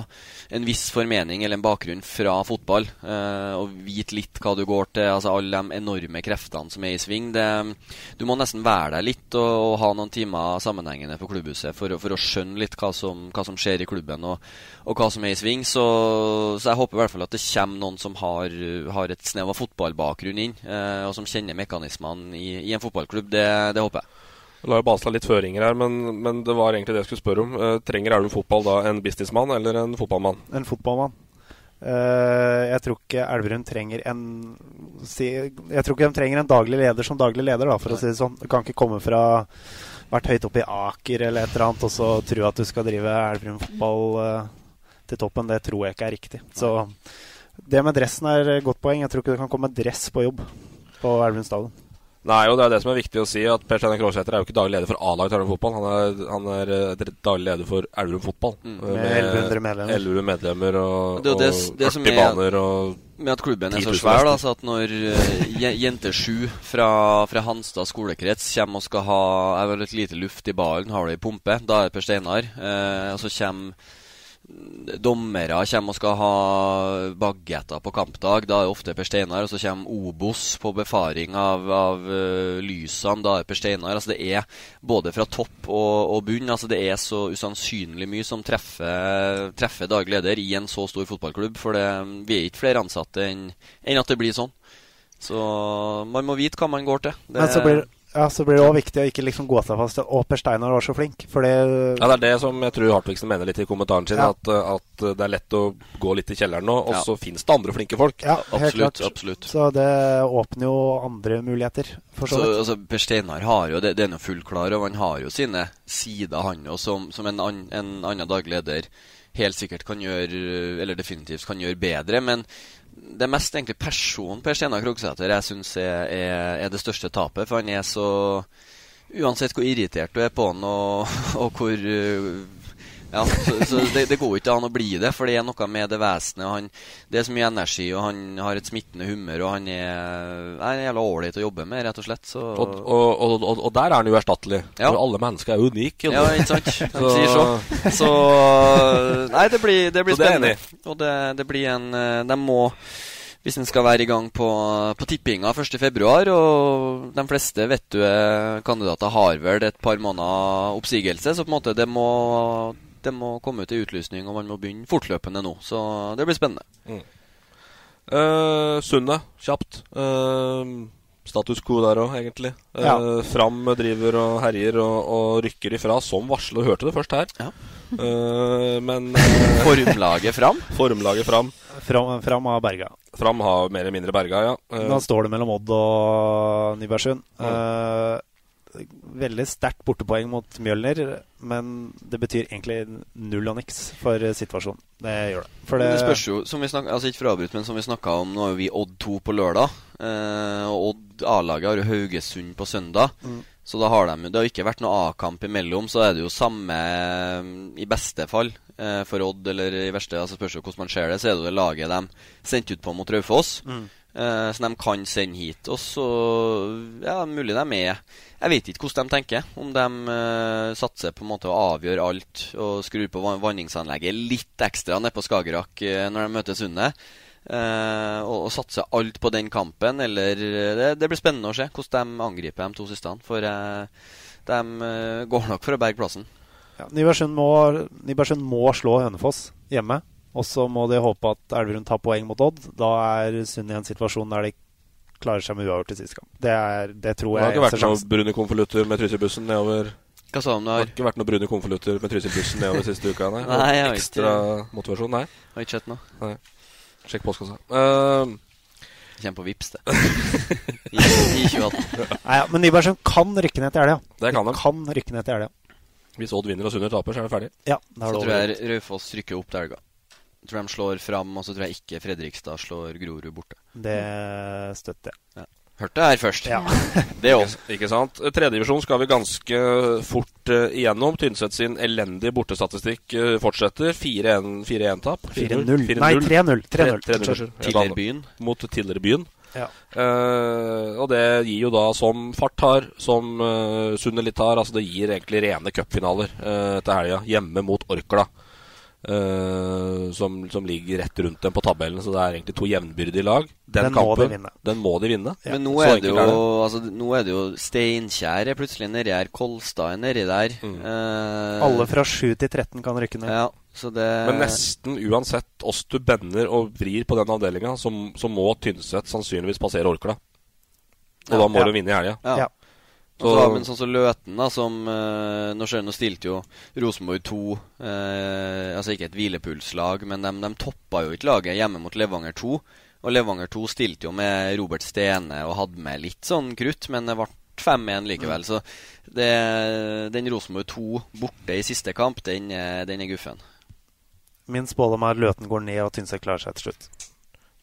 en viss formening eller en bakgrunn fra fotball. Uh, og vite litt hva du går til. altså Alle de enorme kreftene som er i sving. Det, du må nesten være der litt og, og, ha noen timer sammenhengende på klubbhuset for, for å skjønne litt hva som, hva som skjer i klubben og, og, hva som er i sving. Så, så jeg håper i hvert fall at det kommer noen som har, har et snev av fotballbakgrunn inn. Uh, og som kjenner mekanismene i, i en fotballklubb. Det, det håper jeg. La jo Basla litt føringer her, men, men, det var egentlig det jeg skulle spørre om. Eh, trenger Elverum fotball da en businessmann eller en fotballmann? En fotballmann. Uh, jeg tror ikke Elverum trenger en si, Jeg tror ikke de trenger en daglig leder som daglig leder, da, for Nei. å si det sånn. Du kan ikke komme fra vært høyt oppe i Aker eller et eller annet og så tro at du skal drive Elverum fotball uh, til toppen. Det tror jeg ikke er riktig. Så det med dressen er et godt poeng. Jeg tror ikke det kan komme dress på jobb på Elverum stadion. Nei, og det er det som er viktig å si, at Per Steinar Krogsæter er jo ikke daglig leder for A-laget Elverum Fotball. Han er, han er eh, daglig leder for Elverum Fotball. Mm. Med 1100 medlemmer. 1100 medlemmer og, Det det, og det som 40 er baner og med at klubben er så svær, da, så at når uh, jente sju fra, fra Hanstad skolekrets kommer og skal ha Jeg vil ha litt lite luft i ballen, har det i pumpe, da er det Per Steinar. Eh, og så kommer dommere kommer og skal ha bagetter på kampdag, da er det ofte Per Steinar. Og så kommer Obos på befaring av, av eh, lysene, da er det Per Steinar. Altså det er både fra topp og, og bunn. Altså det er så usannsynlig mye som treffer, treffer daglig leder i en så stor fotballklubb. For det, vi er ikke flere ansatte enn enn at det blir sånn. Så man må vite hva man går til. Det, Men så blir, ja, så blir det også viktig å ikke liksom gå seg fast Å, Per Steinar var så flink. For det Ja, det er det som jeg tror Hartvigsen mener litt i kommentaren sin. Ja. At, at det er lett å gå litt i kjelleren nå, og Ja. så finnes det andre flinke folk. Ja, helt Absolutt, klart. absolutt. Så det åpner jo andre muligheter, for så Så, vidt. altså, per Steinar har jo det, det er noe fullt klar over. Han har jo sine sider, han òg, som, som en, an, en annen daglig leder helt sikkert kan gjøre, eller definitivt kan gjøre bedre. Men det er mest egentlig personen Per Steinar Krogsæter jeg syns er, er, er det største tapet. For han er så Uansett hvor irritert du er på han, og, og hvor ja, så, så det, det går ikke an å bli det, for det er noe med det vesenet. Han, det er så mye energi, og han har et smittende humør, og han er, er jævla ålreit å jobbe med, rett og slett. Så Og, og, og, og, der er han jo erstattelig. Ja. For alle mennesker er unike. Ja, ikke sant? så... så. Så Nei, det blir, det blir spennende. det. Og det, det blir en eh, De må hvis en skal være i gang på, på tippinga 1.2., og de fleste vet du er kandidater har vel et par måneder oppsigelse, så på en måte det må, det må komme ut i utlysning, og man må begynne fortløpende nå. Så det blir spennende. Mm. Uh, Sunne, kjapt. Eh, status quo der òg, egentlig. Eh, Ja. Fram driver og herjer og, og rykker ifra som varsler. Hørte det først her. Eh, men eh, Formlaget Fram? Formlaget Fram. Fram, fram av Berga. Fram har mer eller mindre berga, ja. Uh, da står det mellom Odd og Nybergsund. Eh, veldig sterkt bortepoeng mot Mjølner, men det betyr egentlig null og niks for situasjonen. Det gjør det. For det, det spørs jo, som vi snakket, altså ikke for å avbryte, men som vi snakka om, nå er vi Odd 2 på lørdag. Eh, og Odd A-laget har jo Haugesund på søndag. Mm. Så da har de Det har ikke vært noe A-kamp imellom, så er det jo samme eh, I beste fall eh, for Odd, eller i verste altså Spørs jo hvordan man ser det, så er det det laget de sendte ut på mot Raufoss. Mm. Eh, så de kan sende hit. Og så Ja, mulig de er med. Jeg vet ikke hvordan de tenker. Om de uh, satser på en måte å avgjøre alt og skrur på van vanningsanlegget litt ekstra nede på Skagerrak uh, når de møter Sundet. Og, og satser alt på den kampen, eller Det, det blir spennende å se hvordan de angriper de to siste. For de går nok for å berge plassen. Ja, Nybergsund må, må slå Hønefoss hjemme. Og så må de håpe at Elverum tar poeng mot Odd. Da er Sund i en situasjon der de klarer seg med uavgjort til siste kamp. Det, er, det tror det har ikke vært noen brune konvolutter med Trysilbussen nedover Hva sa du om det Det har ikke vært noen brune konvolutter med Trysilbussen nedover siste uka, nei? Nei, jeg har Ekstra ikke- motivasjon, nei? Jeg Har ikke sett noe. nei. Sjekk postkassa. Uh, Kommer på Vips det. I, i 2018. Nei, ja, men Nybergsund kan rykke ned til helga. Det kan de. Kan rykke ned til helga. hvis Odd vinner og Sunner taper, så er det ferdig. Ja, er Så det tror jeg Raufoss rykker opp til helga. Tror de slår fram, og så tror jeg ikke Fredrikstad slår Grorud borte. Det støtter jeg. Ja. Hørte det her først. Ja. Det også. Ikke sant? Tredjedivisjon skal vi ganske fort uh, igjennom. Tynset sin elendige bortestatistikk uh, fortsetter. 4-1-tap. 4-0. Nei, 3-0. 3-0. Unnskyld. Tillerbyen. Mot Tillerbyen. Ja. uh, og det gir jo da, som Fart har, som uh, Sunne litt har, altså det gir egentlig rene cupfinaler uh, til helga. Hjemme mot Orkla. Eh, som, som ligger rett rundt dem på tabellen. Så det er egentlig to jevnbyrdige lag. Den, Den må de vinne. Den må de vinne. Men nå er, det jo, er det. altså, nå er det jo Steinkjer er plutselig nedi her. Kolstad er nedi der. Eh, Alle fra 7 til 13 kan rykke ned. Ja, så det Men nesten uansett oss du bender og vrir på den avdelinga, så, så må Tynset sannsynligvis passere Orkla. Og Ja. da må Ja. du vinne i helga. Ja. Så har vi sånn som Løten, da, som eh, Nå nå stilte jo Rosenborg 2 eh, Altså ikke et hvilepulslag, men de, de toppa jo ikke laget hjemme mot Levanger 2. Og Levanger 2 stilte jo med Robert Stene og hadde med litt sånn krutt, men det ble 5-1 likevel. Så det, den Rosenborg 2 borte i siste kamp, den, er- den er guffen. Min spådom er at Løten går ned og Tynset klarer seg til slutt.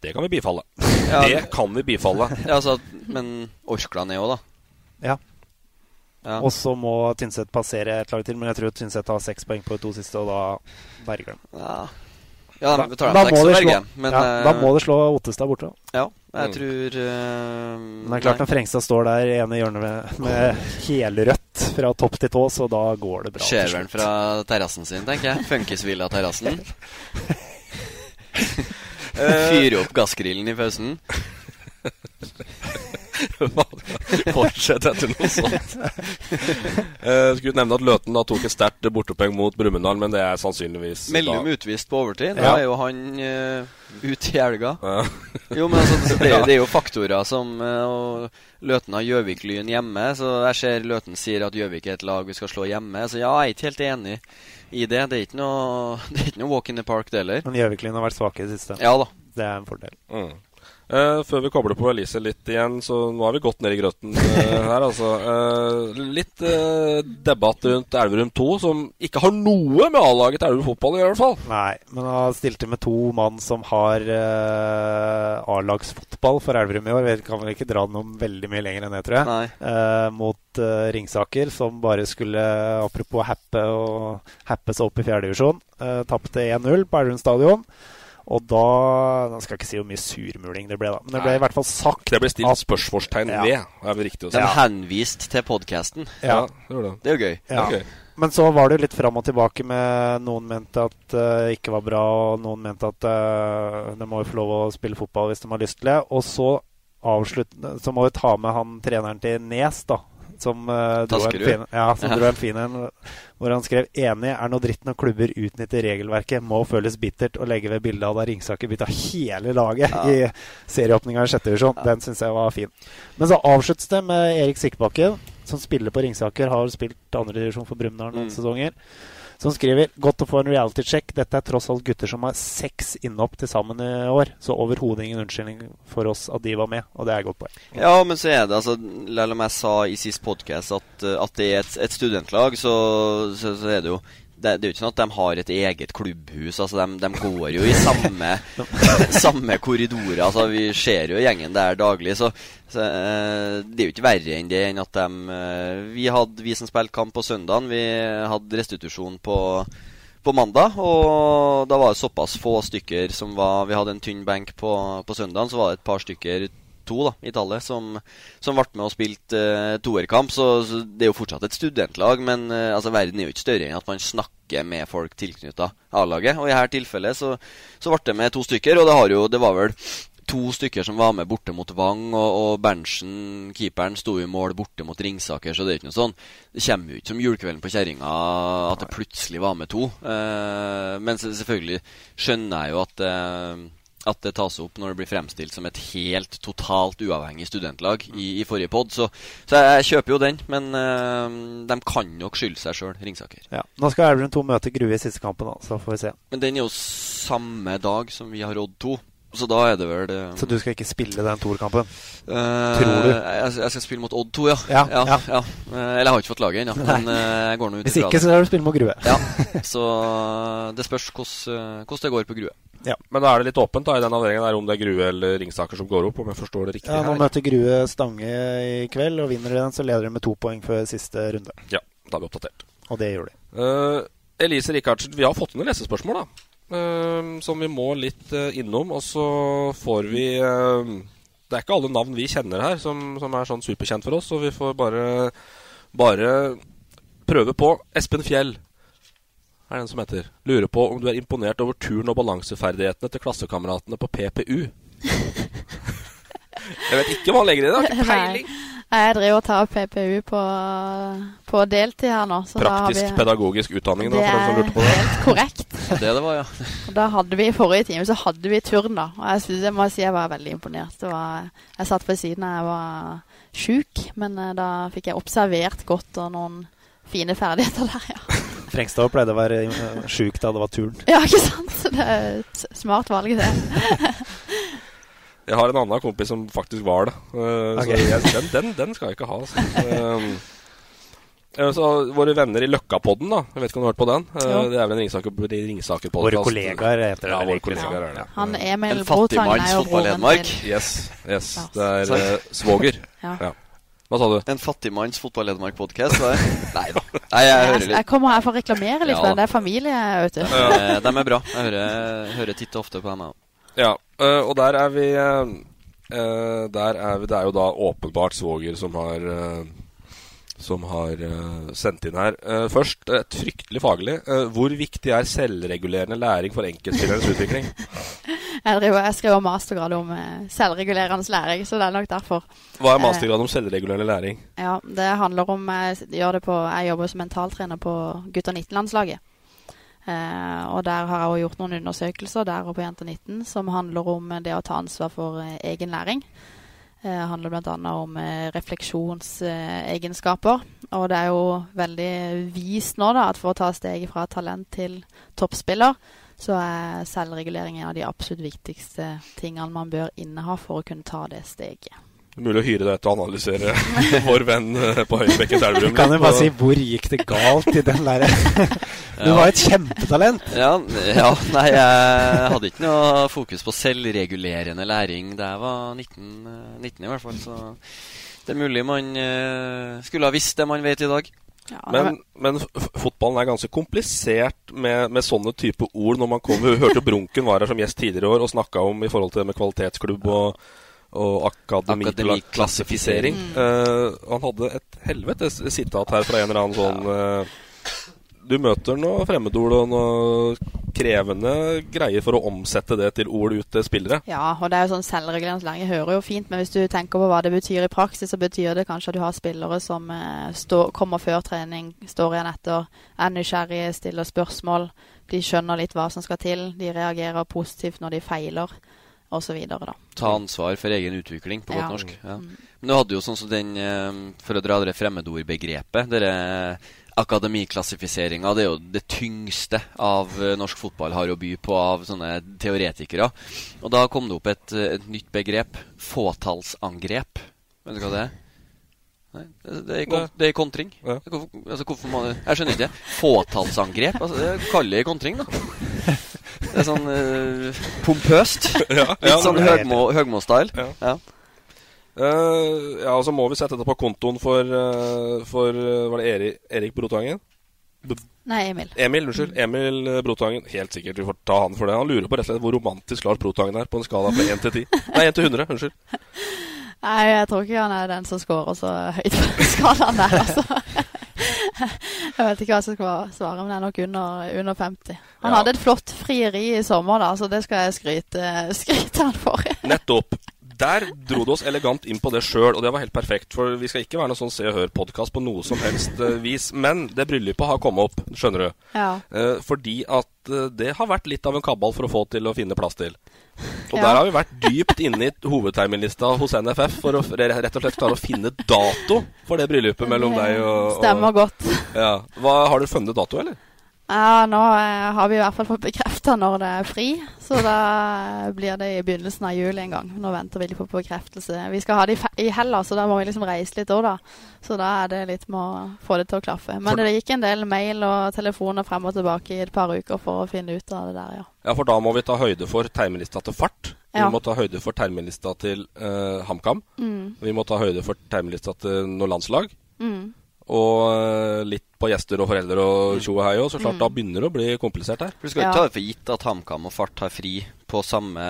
Det kan vi bifalle. Ja. Det kan vi bifalle. Ja, altså, men Orkla ned òg, da. Ja. Ja. Og så må Tynset passere et lag til, men jeg tror Tynset har seks poeng på de to siste, og da berger de. Ja. Ja, da, vi da, må slå, men, ja, da eh, må de slå Ottestad borte. Ja, jeg Mm. tror uh, Men det er klart når Frengstad står der i ene hjørnet med, med helrødt fra topp til tå, så da går det bra. slutt. fra terrassen sin, tenker jeg. Funkisvilla-terrassen. Eh, Fyre opp gassgrillen i pausen. Fortsett etter noe sånt. Jeg skulle nevne at Løten da tok et sterkt bortepoeng mot Brumunddal, men det er sannsynligvis Mellom da- utvist på overtid. Ja. Da er jo han uh, ute i helga. Ja. jo, men altså, det, det er jo faktorer som uh, Løten har Gjøvik-Lyn hjemme, så jeg ser Løten sier at Gjøvik er et lag vi skal slå hjemme. Så ja, jeg er ikke helt enig i det. Det er ikke noe, det er ikke noe walk in the park, det heller. Men Gjøvik-Lyn har vært svake i det siste. Ja da. Det er en fordel. Mm. Eh, før vi kobler på Elise litt igjen, så nå har vi gått ned i grøten uh, her, altså. Uh, litt debatt rundt Elverum 2, som ikke har noe med A-laget til Elverum fotball i hvert fall. Nei, men han stilte med to mann som har uh, A-lagsfotball for Elverum i år. Vi kan vel ikke dra den om veldig mye lenger enn det, tror jeg. Eh, mot Ringsaker, som bare skulle, apropos happe, og happe seg opp i fjerdedivisjon. Uh, Tapte 1-0 på Elverum stadion. Og da Jeg skal ikke si hvor mye surmuling det ble, da. Men det ble Nei. i hvert fall sagt Det ble stilt at- spørsmålstegn Ja. ved, er det riktig å si. Den henvist til podkasten. Ja. det var det. Det er jo gøy. Ja. Okay. Men så var det jo litt fram og tilbake med noen mente at det ikke var bra, og noen mente at uh, de må jo få lov å spille fotball hvis de har lyst til det. Og så Så må vi ta med han treneren til Nes, da. Som, uh, dro, en fin, ja, som Ja. dro en fin en, hvor han skrev 'Enig er noe dritt når klubber utnytter regelverket. Må føles bittert å legge ved bildet av da Ringsaker bytta hele laget Ja. i serieåpninga i sjette divisjon. Den syns jeg var fin. Men så avsluttes det med Erik Sikkbakken, som spiller på Ringsaker, har spilt andredivisjon for Brumunddal noen Mm. sesonger. Som skriver godt å få en reality check. Dette er tross alt gutter som har seks innhopp til sammen i år. Så overhodet ingen unnskyldning for oss at de var med, og det er et godt poeng. Ja, men så er det altså Selv om jeg sa i sist podkast at, eh, at det er et, et studentlag, så, så, så er det jo det, det er jo ikke sånn at de har et eget klubbhus. Altså, de, de går jo i samme, samme korridorer. Altså, vi ser jo gjengen der daglig. Så, så uh, det er jo ikke verre enn det enn at de uh, Vi, hadde, vi som spilte kamp på søndagen, vi hadde restitusjon på på mandag, og da var det såpass få stykker som var Vi hadde en tynn benk på, på søndagen, så var det et par stykker to da, i tallet som, som ble med og spilte uh, toerkamp. Så, så det er jo fortsatt et studentlag, men uh, altså, verden er jo ikke større enn at man snakker med folk tilknytta A-laget. Og i dette tilfellet så, så ble det med to stykker, og det, har jo, det var vel to stykker som var med borte mot Vang, og, og Berntsen, keeperen, sto i mål borte mot Ringsaker, så det er ikke noe sånn Det kommer jo ikke som julekvelden på kjerringa at det plutselig var med to. Uh, men selvfølgelig skjønner jeg jo at eh, at det tas opp når det blir fremstilt som et helt totalt uavhengig studentlag i, i forrige pod. Så, så jeg, kjøper jo den, men øh, de kan nok skylde seg sjøl, Ringsaker. Ja. Nå skal Elverum 2 møte Grue i siste kampen, da, så får vi se. Men den er jo samme dag som vi har Odd 2. Så da er det vel eh, Så du skal ikke spille den Tor-kampen? Uh, Tror du? Jeg, jeg skal spille mot Odd 2, ja. Ja, ja. ja. Eh, Eller jeg har ikke fått laget ennå, men eh, jeg går nå ut Hvis ikke, så skal du spille mot Grue. Ja, så eh, det spørs hvordan det går på Grue. Men da er det litt åpent da i den avdelingen der om det er Grue eller Ringsaker som går opp, om jeg forstår det riktig Ja, nå møter Grue Stange i kveld, og vinner de den, så leder de med to poeng før siste runde. Ja, da er vi oppdatert. Og det gjør de. Uh, Elise Rikardsen, vi har fått inn lesespørsmål, da. Eh, som vi må litt eh, innom. Og så får vi eh, Det er ikke alle navn vi kjenner her som, som er sånn superkjent for oss, så vi får bare, bare prøve på. Espen Fjell er den som heter. Lurer på om du er imponert over turn- og balanseferdighetene til klassekameratene på PPU. Jeg vet ikke hva han legger i det. Har ikke peiling. Nei, jeg driver og tar PPU på, på deltid her nå. Så da har Praktisk vi, pedagogisk utdanning, da, Det for den som lurte på det. er helt korrekt. Det det var, ja. Og da hadde vi i forrige time så hadde vi turn, da. Og jeg synes jeg må si jeg var veldig imponert. Det var, jeg satt ved siden av jeg var sjuk, men eh, da fikk jeg observert godt og noen fine ferdigheter der, ja. Frengstad pleide å være uh, sjuk da det var turn. Ja, ikke sant? Det er et smart valg, det. Jeg har en annen kompis som faktisk var det. Uh, okay. Så jeg, den, den, den skal jeg ikke ha. Så, Um, eh, så våre venner i Løkkapodden, da. Jeg vet ikke om du har hørt på den? Eh, Jo. det er vel en Ringsaker, Ringsaker Våre kollegaer heter det Ja, våre kollegaer ja. er det. Han Emil En fattig manns er jo broren til Yes, yes. Det er svoger. Ja. Ja. Hva sa du? En fattigmanns fotball-Hedmark-podkast? Nei da. Nei, jeg hører litt. jeg kommer her for å reklamere litt, Ja. det er familie, vet du. Ja. De er bra. Jeg hører, hører titt og ofte på dem. jeg. Ja, og der er vi øh, øh, Der er vi Det er jo da åpenbart svoger som har Som har uh, sendt inn her. Uh, først et fryktelig faglig. Hvor viktig er selvregulerende læring for enkeltspillerens utvikling? Jeg, driver, jeg skriver mastergrad om eh, selvregulerende læring, så det er nok derfor. Hva er mastergrad om selvregulerende læring? Ja, det handler om Jeg, gjør det på, jeg jobber som mentaltrener på gutter 19-landslaget. Eh, og der har jeg også gjort noen undersøkelser der og på Jenter 19 som handler om eh, det å ta ansvar for eh, egen læring. Det handler bl.a. om refleksjonsegenskaper. og det er jo veldig vist nå da, at for å ta steget fra talent til toppspiller, så er selvregulering en av de absolutt viktigste tingene man bør inneha for å kunne ta det steget. Det er mulig å hyre deg til å analysere vår venn på på Høybekken Elverum. Kan jo bare si hvor gikk det galt i den der Du var et kjempetalent. Ja, ja, nei, jeg hadde ikke noe fokus på selvregulerende læring da jeg var 19, eh, 19 i hvert fall. Så det er mulig man eh, skulle ha visst det man vet i dag. Men, men fotballen er ganske komplisert med, med sånne type ord. Når man kommer, Vi hørte Brunken var her som gjest tidligere i år og snakka om i forhold til det med kvalitetsklubb og, og akademiklassifisering. Mm. Uh, han hadde et helvetes sitat her fra en eller annen sånn uh, Du møter noe fremmedord og noe krevende greier for å omsette det til ord ut til spillere. Ja, og det er jo sånn selvregulerende lenge hører jo fint, men hvis du tenker på hva det betyr i praksis, så betyr det kanskje at du har spillere som uh, stå, kommer før trening, står igjen etter, er nysgjerrige, stiller spørsmål. De skjønner litt hva som skal til. De reagerer positivt når de feiler, osv. Ta ansvar for egen utvikling, på godt Ja. norsk. Ja. Men du hadde jo sånn som den, eh, for å dra det fremmedordbegrepet dere Akademiklassifiseringa, det er jo det tyngste av eh, norsk fotball har å by på av sånne teoretikere. Og da kom det opp et, eh, et nytt begrep. Fåtallsangrep. Vet du hva det er? Nei, det, det, er, kont det er kontring. Hvorfor, altså, hvorfor man, jeg skjønner ikke. Fåtallsangrep? Altså, det kaller jeg kontring, da. Det er sånn uh, pompøst. Ja, Litt sånn det er Høgmo, Høgmo-style. Ja. Eh, ja, så må vi sette det på kontoen for, uh, for uh, Var det Erik, Erik Brotangen? B Nei, Emil. Emil, unnskyld. Emil eh, Brotangen. Helt sikkert vi får ta han for det. Han lurer på rett og slett hvor romantisk Lars Brotangen er på en skala fra 1 til 10. Nei, 1 til 100. Unnskyld. Nei, jeg tror ikke han er den som scorer så høyt på skalaen der, altså. Jeg vet ikke hva jeg skal svare, men det er nok under, under 50. Han Ja. hadde et flott frieri i sommer, da, så det skal jeg skryte, skryte han for. Nettopp. Der dro det oss elegant inn på det sjøl, og det var helt perfekt. For vi skal ikke være noe sånn Se og Hør-podkast på noe som helst eh, vis. Men det bryllupet har kommet opp, skjønner du. Ja. Eh, fordi at eh, det har vært litt av en kabal for å få til å finne plass til. Og Ja. der har vi vært dypt inne i hovedterminlista hos NFF for å rett og slett klare å finne dato for det bryllupet mellom deg og, og Stemmer godt. Ja. Hva, har du funnet dato, eller? Ja, nå eh, har vi i hvert fall fått bekrefta når det er fri, så da blir det i begynnelsen av juli en gang. Nå venter vi litt på bekreftelse. Vi skal ha det i, i Hellas, så da må vi liksom reise litt òg, da. Så da er det litt med å få det til å klaffe. Men For- det gikk en del mail og telefoner frem og tilbake i et par uker for å finne ut av det der, ja. Ja, for da må vi ta høyde for terminlista til fart. Vi må ta høyde for terminlista til eh, HamKam. Mm. Vi må ta høyde for terminlista til noe landslag. Mm. Og eh, litt på gjester og foreldre og tjo og hei òg. Så klart, Mm. da begynner det å bli komplisert her. Du skal ikke ta det for gitt at HamKam og Fart har fri på samme,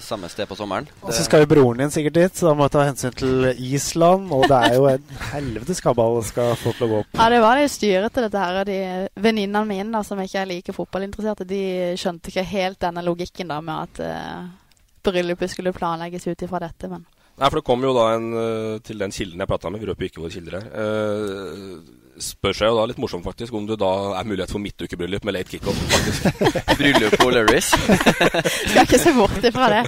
samme sted på sommeren. Og så skal jo broren din sikkert dit, så da må jeg ta hensyn til Island. Og det er jo en helvetes kabal skal få til å gå opp. Ja, det var det styret til dette her. De venninnene mine da, som ikke er like fotballinteresserte, de skjønte ikke helt denne logikken da med at uh, bryllupet skulle planlegges ut ifra dette, men Nei, for det kom jo da en eh, til den kilden jeg prata med, vi røper ikke våre kilder her. Uh, spør seg jo da litt morsomt faktisk om det da er mulighet for midtukebryllup med late kickoff. Bryllup på O'Learys. Skal ikke se bort ifra det.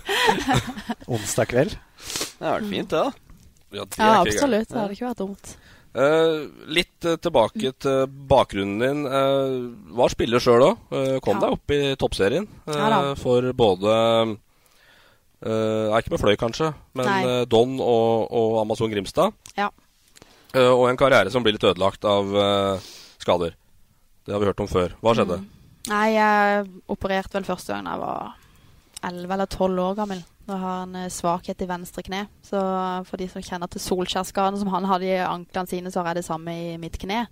Onsdag kveld. Det har vært fint, det, da. Ja, det Ja, absolutt. Det hadde ikke vært dumt. Uh, litt uh, tilbake til bakgrunnen din. Uh, var spiller sjøl òg. kom Ja. deg opp i toppserien Ja for både eh, er ikke med Fløy, kanskje, men eh, Don og, og Amazon Grimstad. Ja. Uh, og en karriere som blir litt ødelagt av skader. Det har vi hørt om før. Hva skjedde? Nei, jeg opererte vel første gang da jeg var 11 eller 12 år gammel. Da har en svakhet i venstre kne. Så for de som kjenner til Solskjær-skaden som han hadde i anklene sine, så har jeg det samme i mitt kne.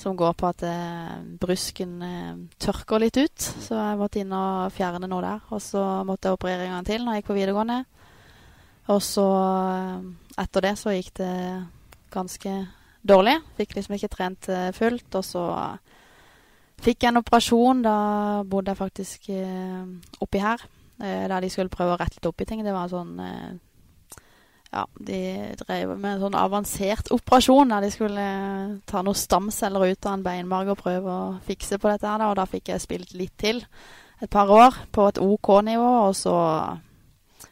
Som går på at eh, brusken eh, tørker litt ut. Så jeg måtte inn og fjerne noe der. Og så måtte jeg operere en gang til når jeg gikk på videregående. Og så eh, etter det så gikk det ganske dårlig. Fikk liksom ikke trent eh, fullt. Og så fikk jeg en operasjon. Da bodde jeg faktisk eh, oppi her. Der de skulle prøve å rette litt opp i ting. Det var sånn eh, Ja, de drev med en sånn avansert operasjon der de skulle eh, ta noen stamceller ut av en beinmarg og prøve å fikse på dette her. Og da fikk jeg spilt litt til. Et par år på et OK nivå, og så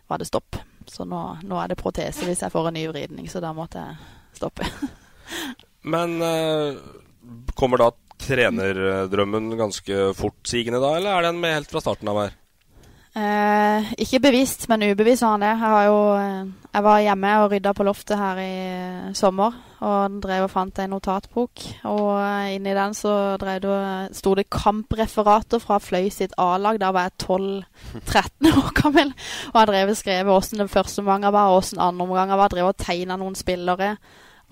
var det stopp. Så nå, nå er det protese hvis jeg får en ny vridning, så da måtte jeg stoppe. Men eh, kommer da trenerdrømmen ganske fortsigende da, eller er den med helt fra starten av her? Eh, ikke bevisst, men ubevisst var han det. Jeg, jo, eh, jeg var hjemme og rydda på loftet her i eh, sommer. Og drev og fant en notatbok. Og eh, inni den så drev det, sto det kampreferater fra Fløy sitt A-lag. Da var jeg 12-13 år gammel. Og jeg drev og skrev åssen den første omgangen var, og åssen andre omgang var. Drev og tegna noen spillere.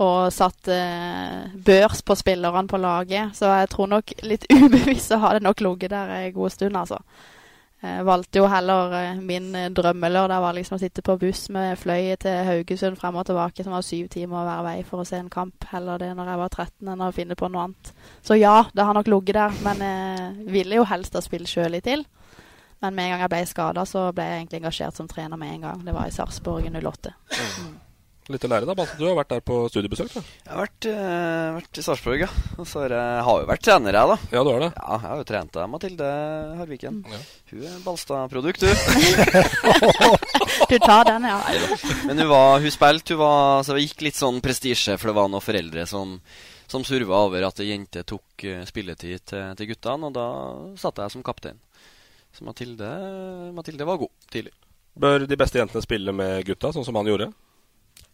Og satt eh, børs på spillerne på laget. Så jeg tror nok litt ubevisst så har det nok ligget der en god stund, altså. Jeg valgte jo heller eh, min eh, drømmelørdag var liksom å sitte på buss med fløy til Haugesund frem og tilbake, som var syv timer hver vei for å se en kamp. Heller det når jeg var 13 enn å finne på noe annet. Så ja, det har nok ligget der, men jeg ville jo helst ha spilt sjøl litt til. Men med en gang jeg ble skada, så ble jeg egentlig engasjert som trener med en gang. Det var i Sarpsborg 08. Mm. Litt å lære, da. Balte, du har vært der på studiebesøk? da Jeg har vært, uh, vært i Sarpsborg, ja. Og så har jeg har jo vært trener, jeg, da. Ja, du har det Ja, Jeg har jo trent deg, Mathilde Harviken. Ja. Hun er Balstad-produkt, du. du tar den, ja. Men hun, var, hun spilte, hun var Så det gikk litt sånn prestisje, for det var noen foreldre som som surva over at ei jente tok uh, spilletid til, til guttene, og da satt jeg som kaptein. Så Mathilde, Mathilde var god tidlig. Bør de beste jentene spille med gutta, sånn som han gjorde?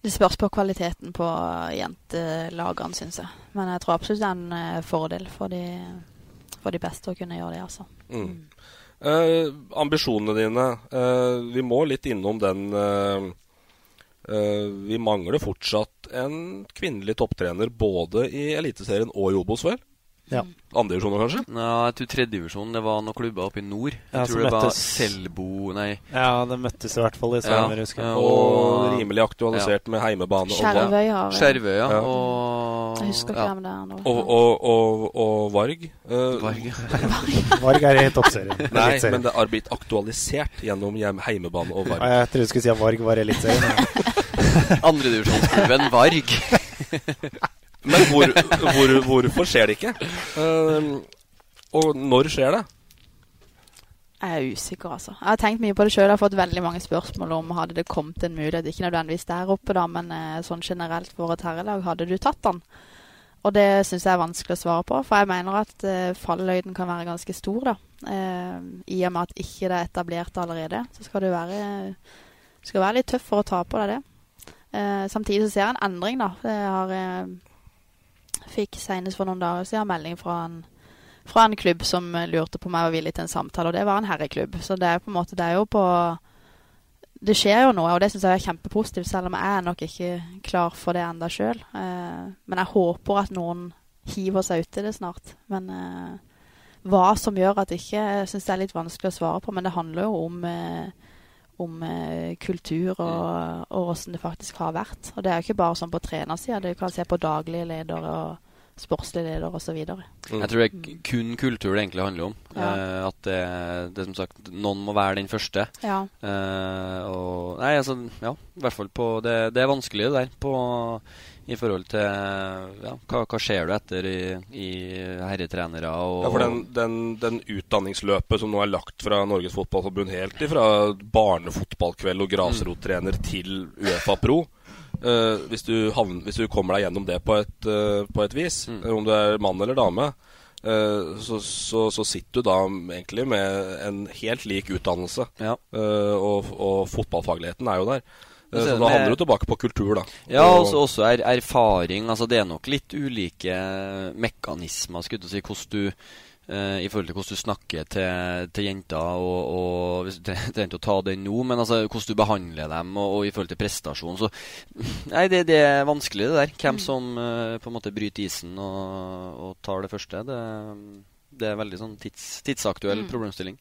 Det spørs på kvaliteten på jentelagene, syns jeg. Men jeg tror absolutt det er en uh, fordel for de, for de, beste å kunne gjøre det, altså. Mm. Eh, ambisjonene dine. Eh, vi må litt innom den Vi mangler fortsatt en kvinnelig topptrener både i Eliteserien og i Obos, vel? Ja. Andredivisjoner, kanskje? Ja, jeg tror tredjedivisjon. Det var noen klubber oppe i nord. Jeg ja, tror det møttes... var Selbo Nei. Ja, det møttes i hvert fall i sommer, ja. husker jeg. Og, og rimelig aktualisert ja. med heimebane. Skjervøy har Skjervøy, ja. Og Jeg husker ikke hvem det er nå. Og, og, og Varg. Uh, Varg. Varg er i toppserien. Nei, men det har blitt aktualisert gjennom heimebane og Varg. Jeg tror du skulle si at Varg var Eliteserien. Andredivisjonsklubben Varg. Men hvor, hvor, hvorfor skjer det ikke? Uh, og når skjer det? Jeg er usikker, altså. Jeg har tenkt mye på det sjøl. Jeg har fått veldig mange spørsmål om hadde det kommet en mulighet, ikke nødvendigvis der oppe, da, men uh, sånn generelt for et herrelag, hadde du tatt den? Og det syns jeg er vanskelig å svare på, for jeg mener at falløyden fallhøyden kan være ganske stor, da. I og med at ikke det er etablert allerede, så skal du være, skal være litt tøff for å ta på deg det. samtidig så ser jeg en endring, da. Jeg har fikk senest for noen dager siden melding fra en, fra en klubb som lurte på om jeg var villig til en samtale, og det var en herreklubb. Så det er på en måte, det er jo på Det skjer jo noe, og det syns jeg er kjempepositivt, selv om jeg er nok ikke klar for det enda sjøl. Eh, men jeg håper at noen hiver seg uti det snart. Men eh, hva som gjør at ikke syns jeg er litt vanskelig å svare på, men det handler jo om eh, om eh, kultur og, og hvordan det faktisk har vært. Og det er jo ikke bare sånn på trenersida. Du kan se på daglige ledere og sportslige ledere osv. Mm. Jeg tror det er kun kultur det egentlig handler om. Ja. Eh, at det, det, som sagt, noen må være den første. Ja. Eh, og Nei, altså, ja. I hvert fall på Det, det er vanskelig, det der. På i forhold til ja, hva, hva ser du etter i, i herretrenere og Ja, for den, den, den, utdanningsløpet som nå er lagt fra Norges Fotballforbund helt fra barnefotballkveld og grasrottrener mm. til Uefa Pro uh, hvis, du havner, hvis, du kommer deg gjennom det på et, uh, på et vis, mm. om du er mann eller dame, uh, så, så, så, sitter du da egentlig med en helt lik utdannelse. Ja. og, og fotballfagligheten er jo der. Så da handler det tilbake på kultur, da. Ja, og også, også er erfaring. Altså Det er nok litt ulike mekanismer, skulle du si, hvordan du eh, i forhold til hvordan du snakker til, til jenter, og, og hvis du trenger ikke å ta den nå, men altså hvordan du behandler dem, og, og i forhold til prestasjon. Så nei, det, det er vanskelig, det der. Hvem Mm. som uh, på en måte bryter isen og, og tar det første. Det, det er veldig sånn tids, tidsaktuell Mm. problemstilling.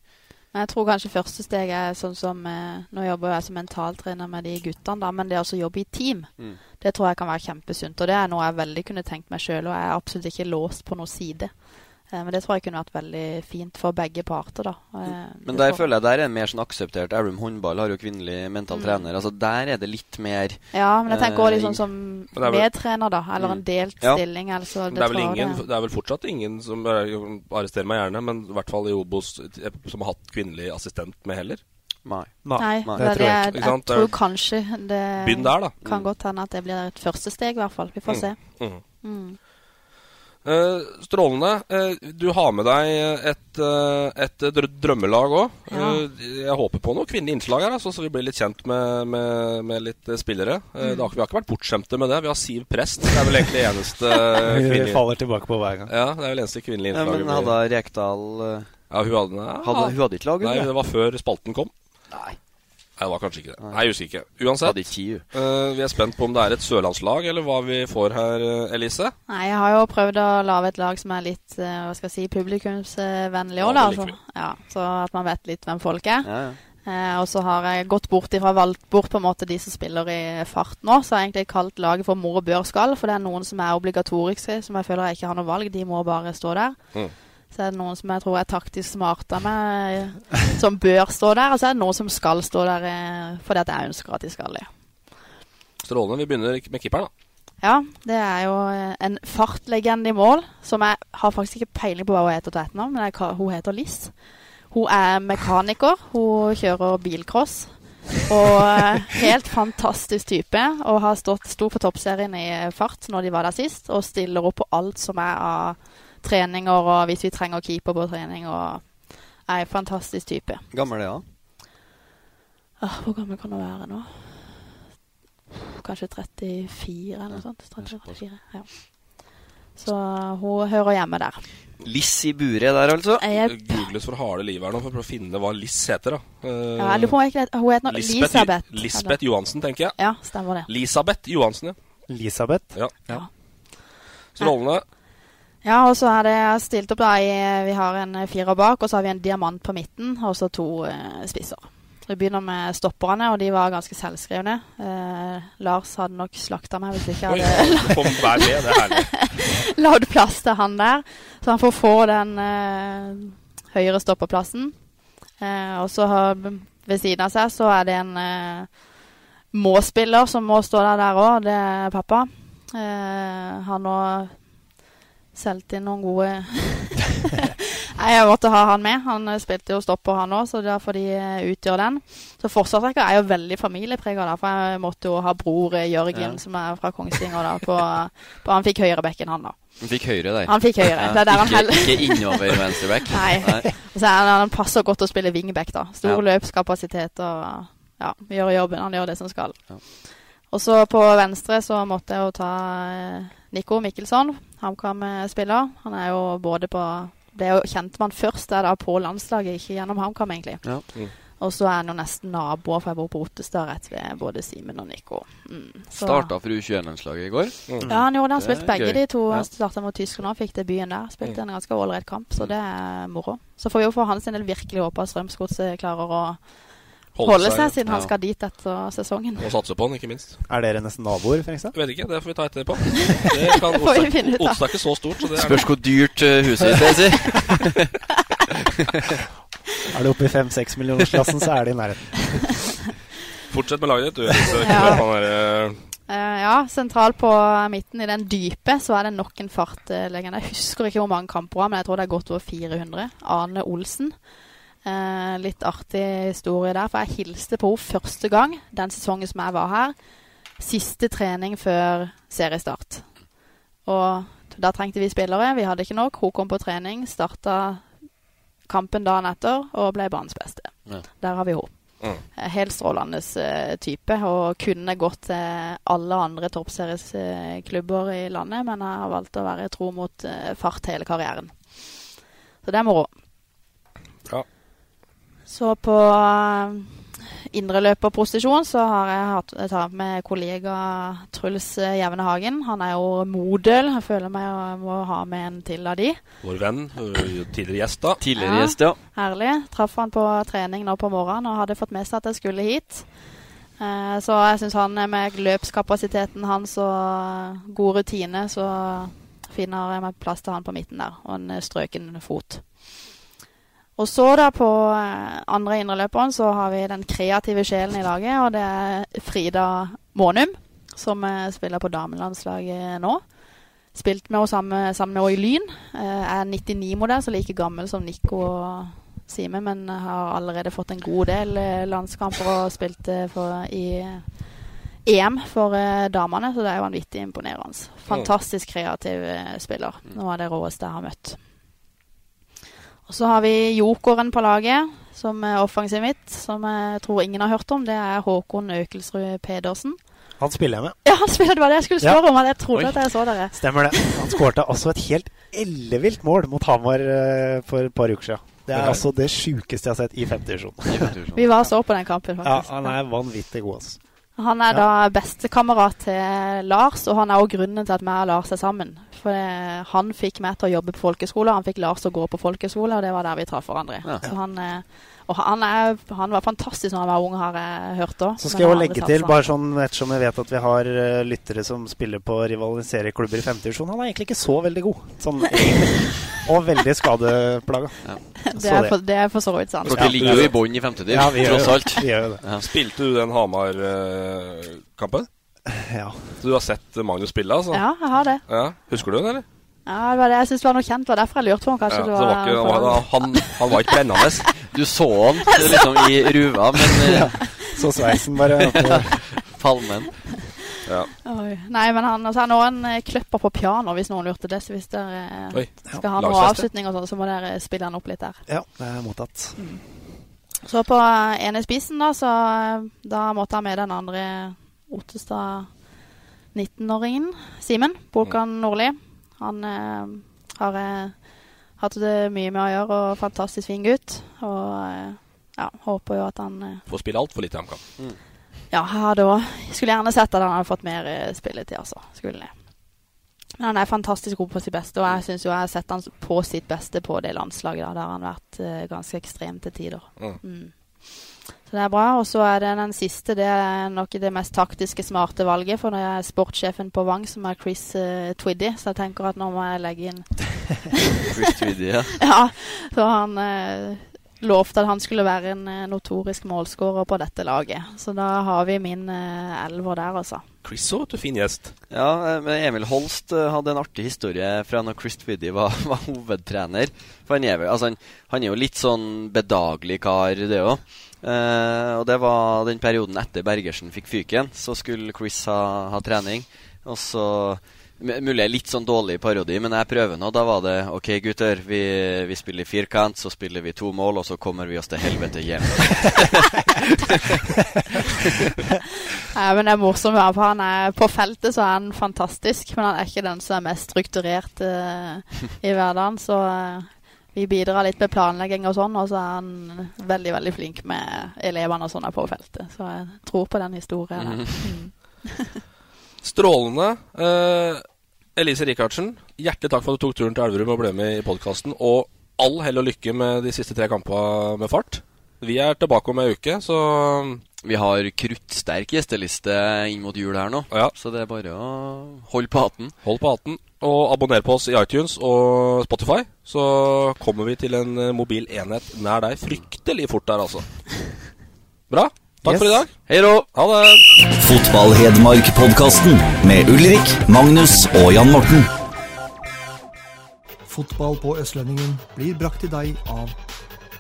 Jeg tror kanskje første steg er sånn som eh, Nå jobber jeg som mentaltrener med de guttene, da, men det å jobbe i team, Mm. det tror jeg kan være kjempesunt. Og det er noe jeg veldig kunne tenkt meg sjøl, og jeg er absolutt ikke låst på noen side. Eh, men det tror jeg kunne vært veldig fint for begge parter, da. Eh, Men der føler jeg der er det mer sånn akseptert. Elverum håndball har jo kvinnelig mental Mm. trener. Altså Der er det litt mer Ja, men jeg tenker eh, sånn som er vel- medtrener, da. Eller en Mm. delt Ja. stilling. Altså, Det er, vel ingen, det er vel fortsatt ingen som Arrester meg gjerne, men i hvert fall i Obos som har hatt kvinnelig assistent med heller. Nei. Nei, det det er tror jeg jeg, jeg tror kanskje det Begynn der, da. kan Mm. godt hende at det blir et første steg, i hvert fall. Vi får Mm. se. Mm. Eh, strålende. Uh, du har med deg et, uh, et dr drømmelag òg. Ja. jeg håper på noe kvinnelig innslag her, altså, så vi blir litt kjent med, med, med litt spillere. Mm. det har, vi har ikke vært bortskjemte med det. Vi har Siv Prest. Det er vel egentlig eneste Vi kvinnelige faller tilbake på hver gang. Ja, det er vel eneste kvinnelige Ja, men hadde Rekdal Ja, hun hadde, nei, hadde, Hun hadde ikke lag, Nei, det var før spalten kom. Nei. Nei, det var kanskje ikke det. Nei, jeg husker ikke. Uansett. Hadde ikke tid, eh, vi er spent på om det er et sørlandslag, eller hva vi får her, eh, Elise. Nei, jeg har jo prøvd å lage et lag som er litt eh, hva skal jeg si, publikumsvennlig Ja, da. det liker Så, ja, så at man vet litt hvem folk er. Ja, ja. Eh, og så har jeg gått bort ifra valgt bort på en måte de som spiller i fart nå. Så har jeg egentlig kalt laget for Mor og bør skal, for det er noen som er obligatoriske, som jeg føler jeg ikke har noe valg. De må bare stå der. Mm. Så er det noen som jeg tror er taktisk smarte av meg, som bør stå der. Og så er det noen som skal stå der eh, fordi at jeg ønsker at de skal det. Strålende. Vi begynner med keeperen, da. Ja, det er jo eh, en fartlegende i mål, som jeg har faktisk ikke peiling på hva hun heter til etternavn, men jeg, hun heter Liss. Hun er mekaniker, hun kjører bilcross. Og eh, helt fantastisk type, og har stått stor på toppserien i fart når de var der sist, og stiller opp på alt som er av treninger, og hvis vi trenger keeper på trening, og er en fantastisk type. Gammel er hun? Ah, hvor gammel kan hun være nå? Kanskje 34 eller noe sånt. 34, ja. Så hun hører hjemme der. Liss i buret der, altså? Jeg, Googles for harde livet her nå for å prøve å finne hva Liss heter, da. Uh, ja, hun ikke- hun heter noe Lisbeth, Elisabeth. Lisbeth Johansen, tenker jeg. Ja, stemmer det. Lisabeth Johansen, ja. Elisabeth? Ja. Ja. Strålende. Ja, og så er det stilt opp da i Vi har en firer bak, og så har vi en diamant på midten, og så to eh, spisser. Vi begynner med stopperne, og de var ganske selvskrivne. Eh, Lars hadde nok slakta meg hvis ikke jeg hadde herlig. lagd plass til han der. Så han får få den eh, høyre stopperplassen. Eh, og så har, ved siden av seg så er det en eh, må-spiller som må stå der der òg. Det er pappa. Eh, han har solgt inn noen gode Nei, jeg måtte ha han med. Han eh, spilte jo stopper, han òg, så derfor de utgjør den. Så forsvarstrekker er jo veldig familieprega, for jeg måtte jo ha bror eh, Jørgen, Ja. som er fra Kongsvinger, da, på, på Han fikk enn han, da. Han fikk høyre der. Han fikk høyre. Det er der han ikke, han ikke innover venstreback. Nei. Nei. så er han, han passer godt å spille wingback, da. Stor Ja. løpskapasitet og ja, gjør jobben. Han gjør det som skal. Ja. Og så på venstre så måtte jeg jo ta eh, Nico Mikkelsson, HamKam-spiller. Han er jo både på Ble jo kjent man først der da på landslaget, ikke gjennom HamKam, egentlig. Ja. Mm. Og så er han jo nesten naboer, for jeg bor på Ottestad, rett ved både Simen og Nico. Mm. Så- Starta for U21-landslaget i går. ja, han gjorde det. Han spilte begge gøy. de to. Ja. Han starta mot Tyskland og fikk debuten der. Spilte Mm. en ganske ålreit kamp, så det er moro. Så får vi jo for hans del virkelig håpe at Strømsgodset klarer å holde seg, siden han skal dit etter sesongen. Og satse på han, ikke minst. Er dere nesten naboer, Frekstad? Vet ikke, det får vi ta etterpå. Det kan får vi Otstad finne ut av. Otstad er ikke så stort, så det er Spørs hvor dyrt eh, huset ditt er, si. Er du oppe i fem-seks millionersklassen, så er det i nærheten. Fortsett med laget ditt, du. Elise. Ja. Eh, ja, sentralt på midten i den dype så er det nok en fartlegende. Jeg husker ikke hvor mange kamper men jeg tror det er godt over 400. Arne Olsen. Eh, litt artig historie der, for jeg hilste på henne første gang den sesongen som jeg var her. Siste trening før seriestart. Og da trengte vi spillere. Vi hadde ikke nok. Hun kom på trening, starta kampen dagen etter og ble banens beste. Ja. Der har vi henne. Mm. Helt strålende eh, type, og kunne gått til alle andre toppseriesklubber i landet, men jeg har valgt å være tro mot eh, fart hele karrieren. Så det er moro. Ja. Så på uh, indreløperposisjon så har jeg hatt jeg tar med kollega Truls eh, Jevnehagen. Han er jo modell. Jeg føler meg jeg må ha med en til av de. Vår venn, øh, tidligere gjest, da. Tidligere gjest, ja. Herlig. Traff han på trening nå på morgenen og hadde fått med seg at jeg skulle hit. Eh, så jeg syns han med løpskapasiteten hans og god rutine, så finner jeg meg plass til han på midten der. Og en strøken fot. Og så da på eh, andre indreløperen så har vi den kreative sjelen i laget, og det er Frida Månum, som eh, spiller på damelandslaget nå. Spilt med henne sammen, sammen med henne i Lyn. Eh, er 99-modell, så like gammel som Nico og Sime, men har allerede fått en god del landskamper og spilt for, i EM for damene, så det er jo vanvittig imponerende. Fantastisk kreativ spiller. Noe av det råeste jeg har møtt. Og så har vi jokeren på laget, som er offensiv mitt, som jeg tror ingen har hørt om. Det er Håkon Økelsrud Pedersen. Han spiller jeg med. Ja, han spiller, det var det jeg skulle spørre ja. om. Jeg trodde Oi. at jeg så dere. Stemmer det. Han skårte også et helt ellevilt mål mot Hamar uh, for et par uker siden. Det er altså det sjukeste jeg har sett i femtedivisjon. Vi var så på den kampen, faktisk. Ja, han er vanvittig god, altså. Han er ja. da bestekamerat til Lars, og han er også grunnen til at vi og Lars er sammen. For det, han fikk meg til å jobbe på folkeskole, han fikk Lars å gå på folkeskole, og det var der vi traff hverandre. Ja. Så han, eh, og han, er, han, var fantastisk når han var ung, har jeg hørt òg. Så skal jeg jo legge til, bare sånn ettersom jeg vet at vi har uh, lyttere som spiller på rivaliserende klubber i femtedivisjon, han er egentlig ikke så veldig god. Sånn Og veldig skadeplaga. Ja. Det, er for, det er for så vidt sant. Dere ligger jo i bånn i femtediv, ja, tross alt. Vi gjør det. Ja. Spilte du den Hamar-kampen? Ja. Så du har sett Magnus spille, altså? Ja, jeg har det. Ja. Husker du den, eller? Ja, det var det jeg syntes var noe kjent. Det var derfor jeg lurte på om kanskje ja, det var, var ikke, han, han, var ikke brennende. Du så han liksom i ruva, men ja. Så sveisen bare. Palmen. Ja. Nei, men han altså, har nå en eh, kløpper på piano, hvis noen lurte det. Så hvis dere Oi. skal ha noe avslutning, og sånn, så må dere spille han opp litt der. Ja, det er mottatt. Mm. Så på ene spissen, da, så da måtte han med den andre Ottestad 19-åringen Simen Bokan Nordli. Han eh, har eh, hatt det mye med å gjøre og fantastisk fin gutt. Og eh, ja, håper jo at han eh, Får spille altfor lite HamKam. Mm. Ja, jeg hadde òg Skulle gjerne sett at han hadde fått mer eh, spilletid, altså. Skulle det. Men han er fantastisk god på sitt beste, og jeg syns jo jeg har sett han på sitt beste på det landslaget. Da, der han har vært uh, ganske ekstrem til tider. Mm. Mm. Så det er bra. Og så er det den siste. Det er nok det mest taktiske, smarte valget. For det er sportssjefen på Vang som er Chris uh, Twiddy, så jeg tenker at nå må jeg legge inn Chris Twiddy, ja. ja. Så han uh, lovte at han skulle være en uh, notorisk målskårer på dette laget. Så da har vi min uh, elver der, altså. Chris òg, du fin gjest. Ja, men Emil Holst hadde en artig historie fra når Chris Twiddy var, var hovedtrener. For han er, altså, han, han er jo litt sånn bedagelig kar, det òg. Uh, og det var den perioden etter Bergersen fikk fyken. Så skulle Chris ha, ha trening. Og så Mulig litt sånn dårlig parodi, men jeg prøver nå. Da var det OK, gutter. Vi, vi, spiller firkant, så spiller vi to mål, og så kommer vi oss til helvete hjem. ja, men det er morsomt. For han er, på feltet så er han fantastisk, men han er ikke den som er mest strukturert uh, i hverdagen. Så uh, vi bidrar litt med planlegging og sånn, og så er han veldig veldig flink med elevene og sånne på feltet. Så jeg tror på den historien. Mm. Strålende. Eh, Elise Rikardsen, hjertelig takk for at du tok turen til Elverum og ble med i podkasten. Og all hell og lykke med de siste tre kampene med fart. Vi er tilbake om ei uke, så Vi har kruttsterk gjesteliste inn mot jul her nå, ja. så det er bare å holde på hatten. Hold på hatten. Og abonner på oss i iTunes og Spotify, så kommer vi til en eh, mobil enhet nær deg fryktelig fort der, altså. Bra. Takk yes. for i dag. Hei då. Ha det. Fotball-Hedmark-podkasten med Ulrik, Magnus og Jan Morten. Fotball på Østlendingen blir brakt til deg av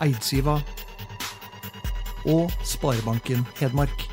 Eidsiva og Sparebanken Hedmark.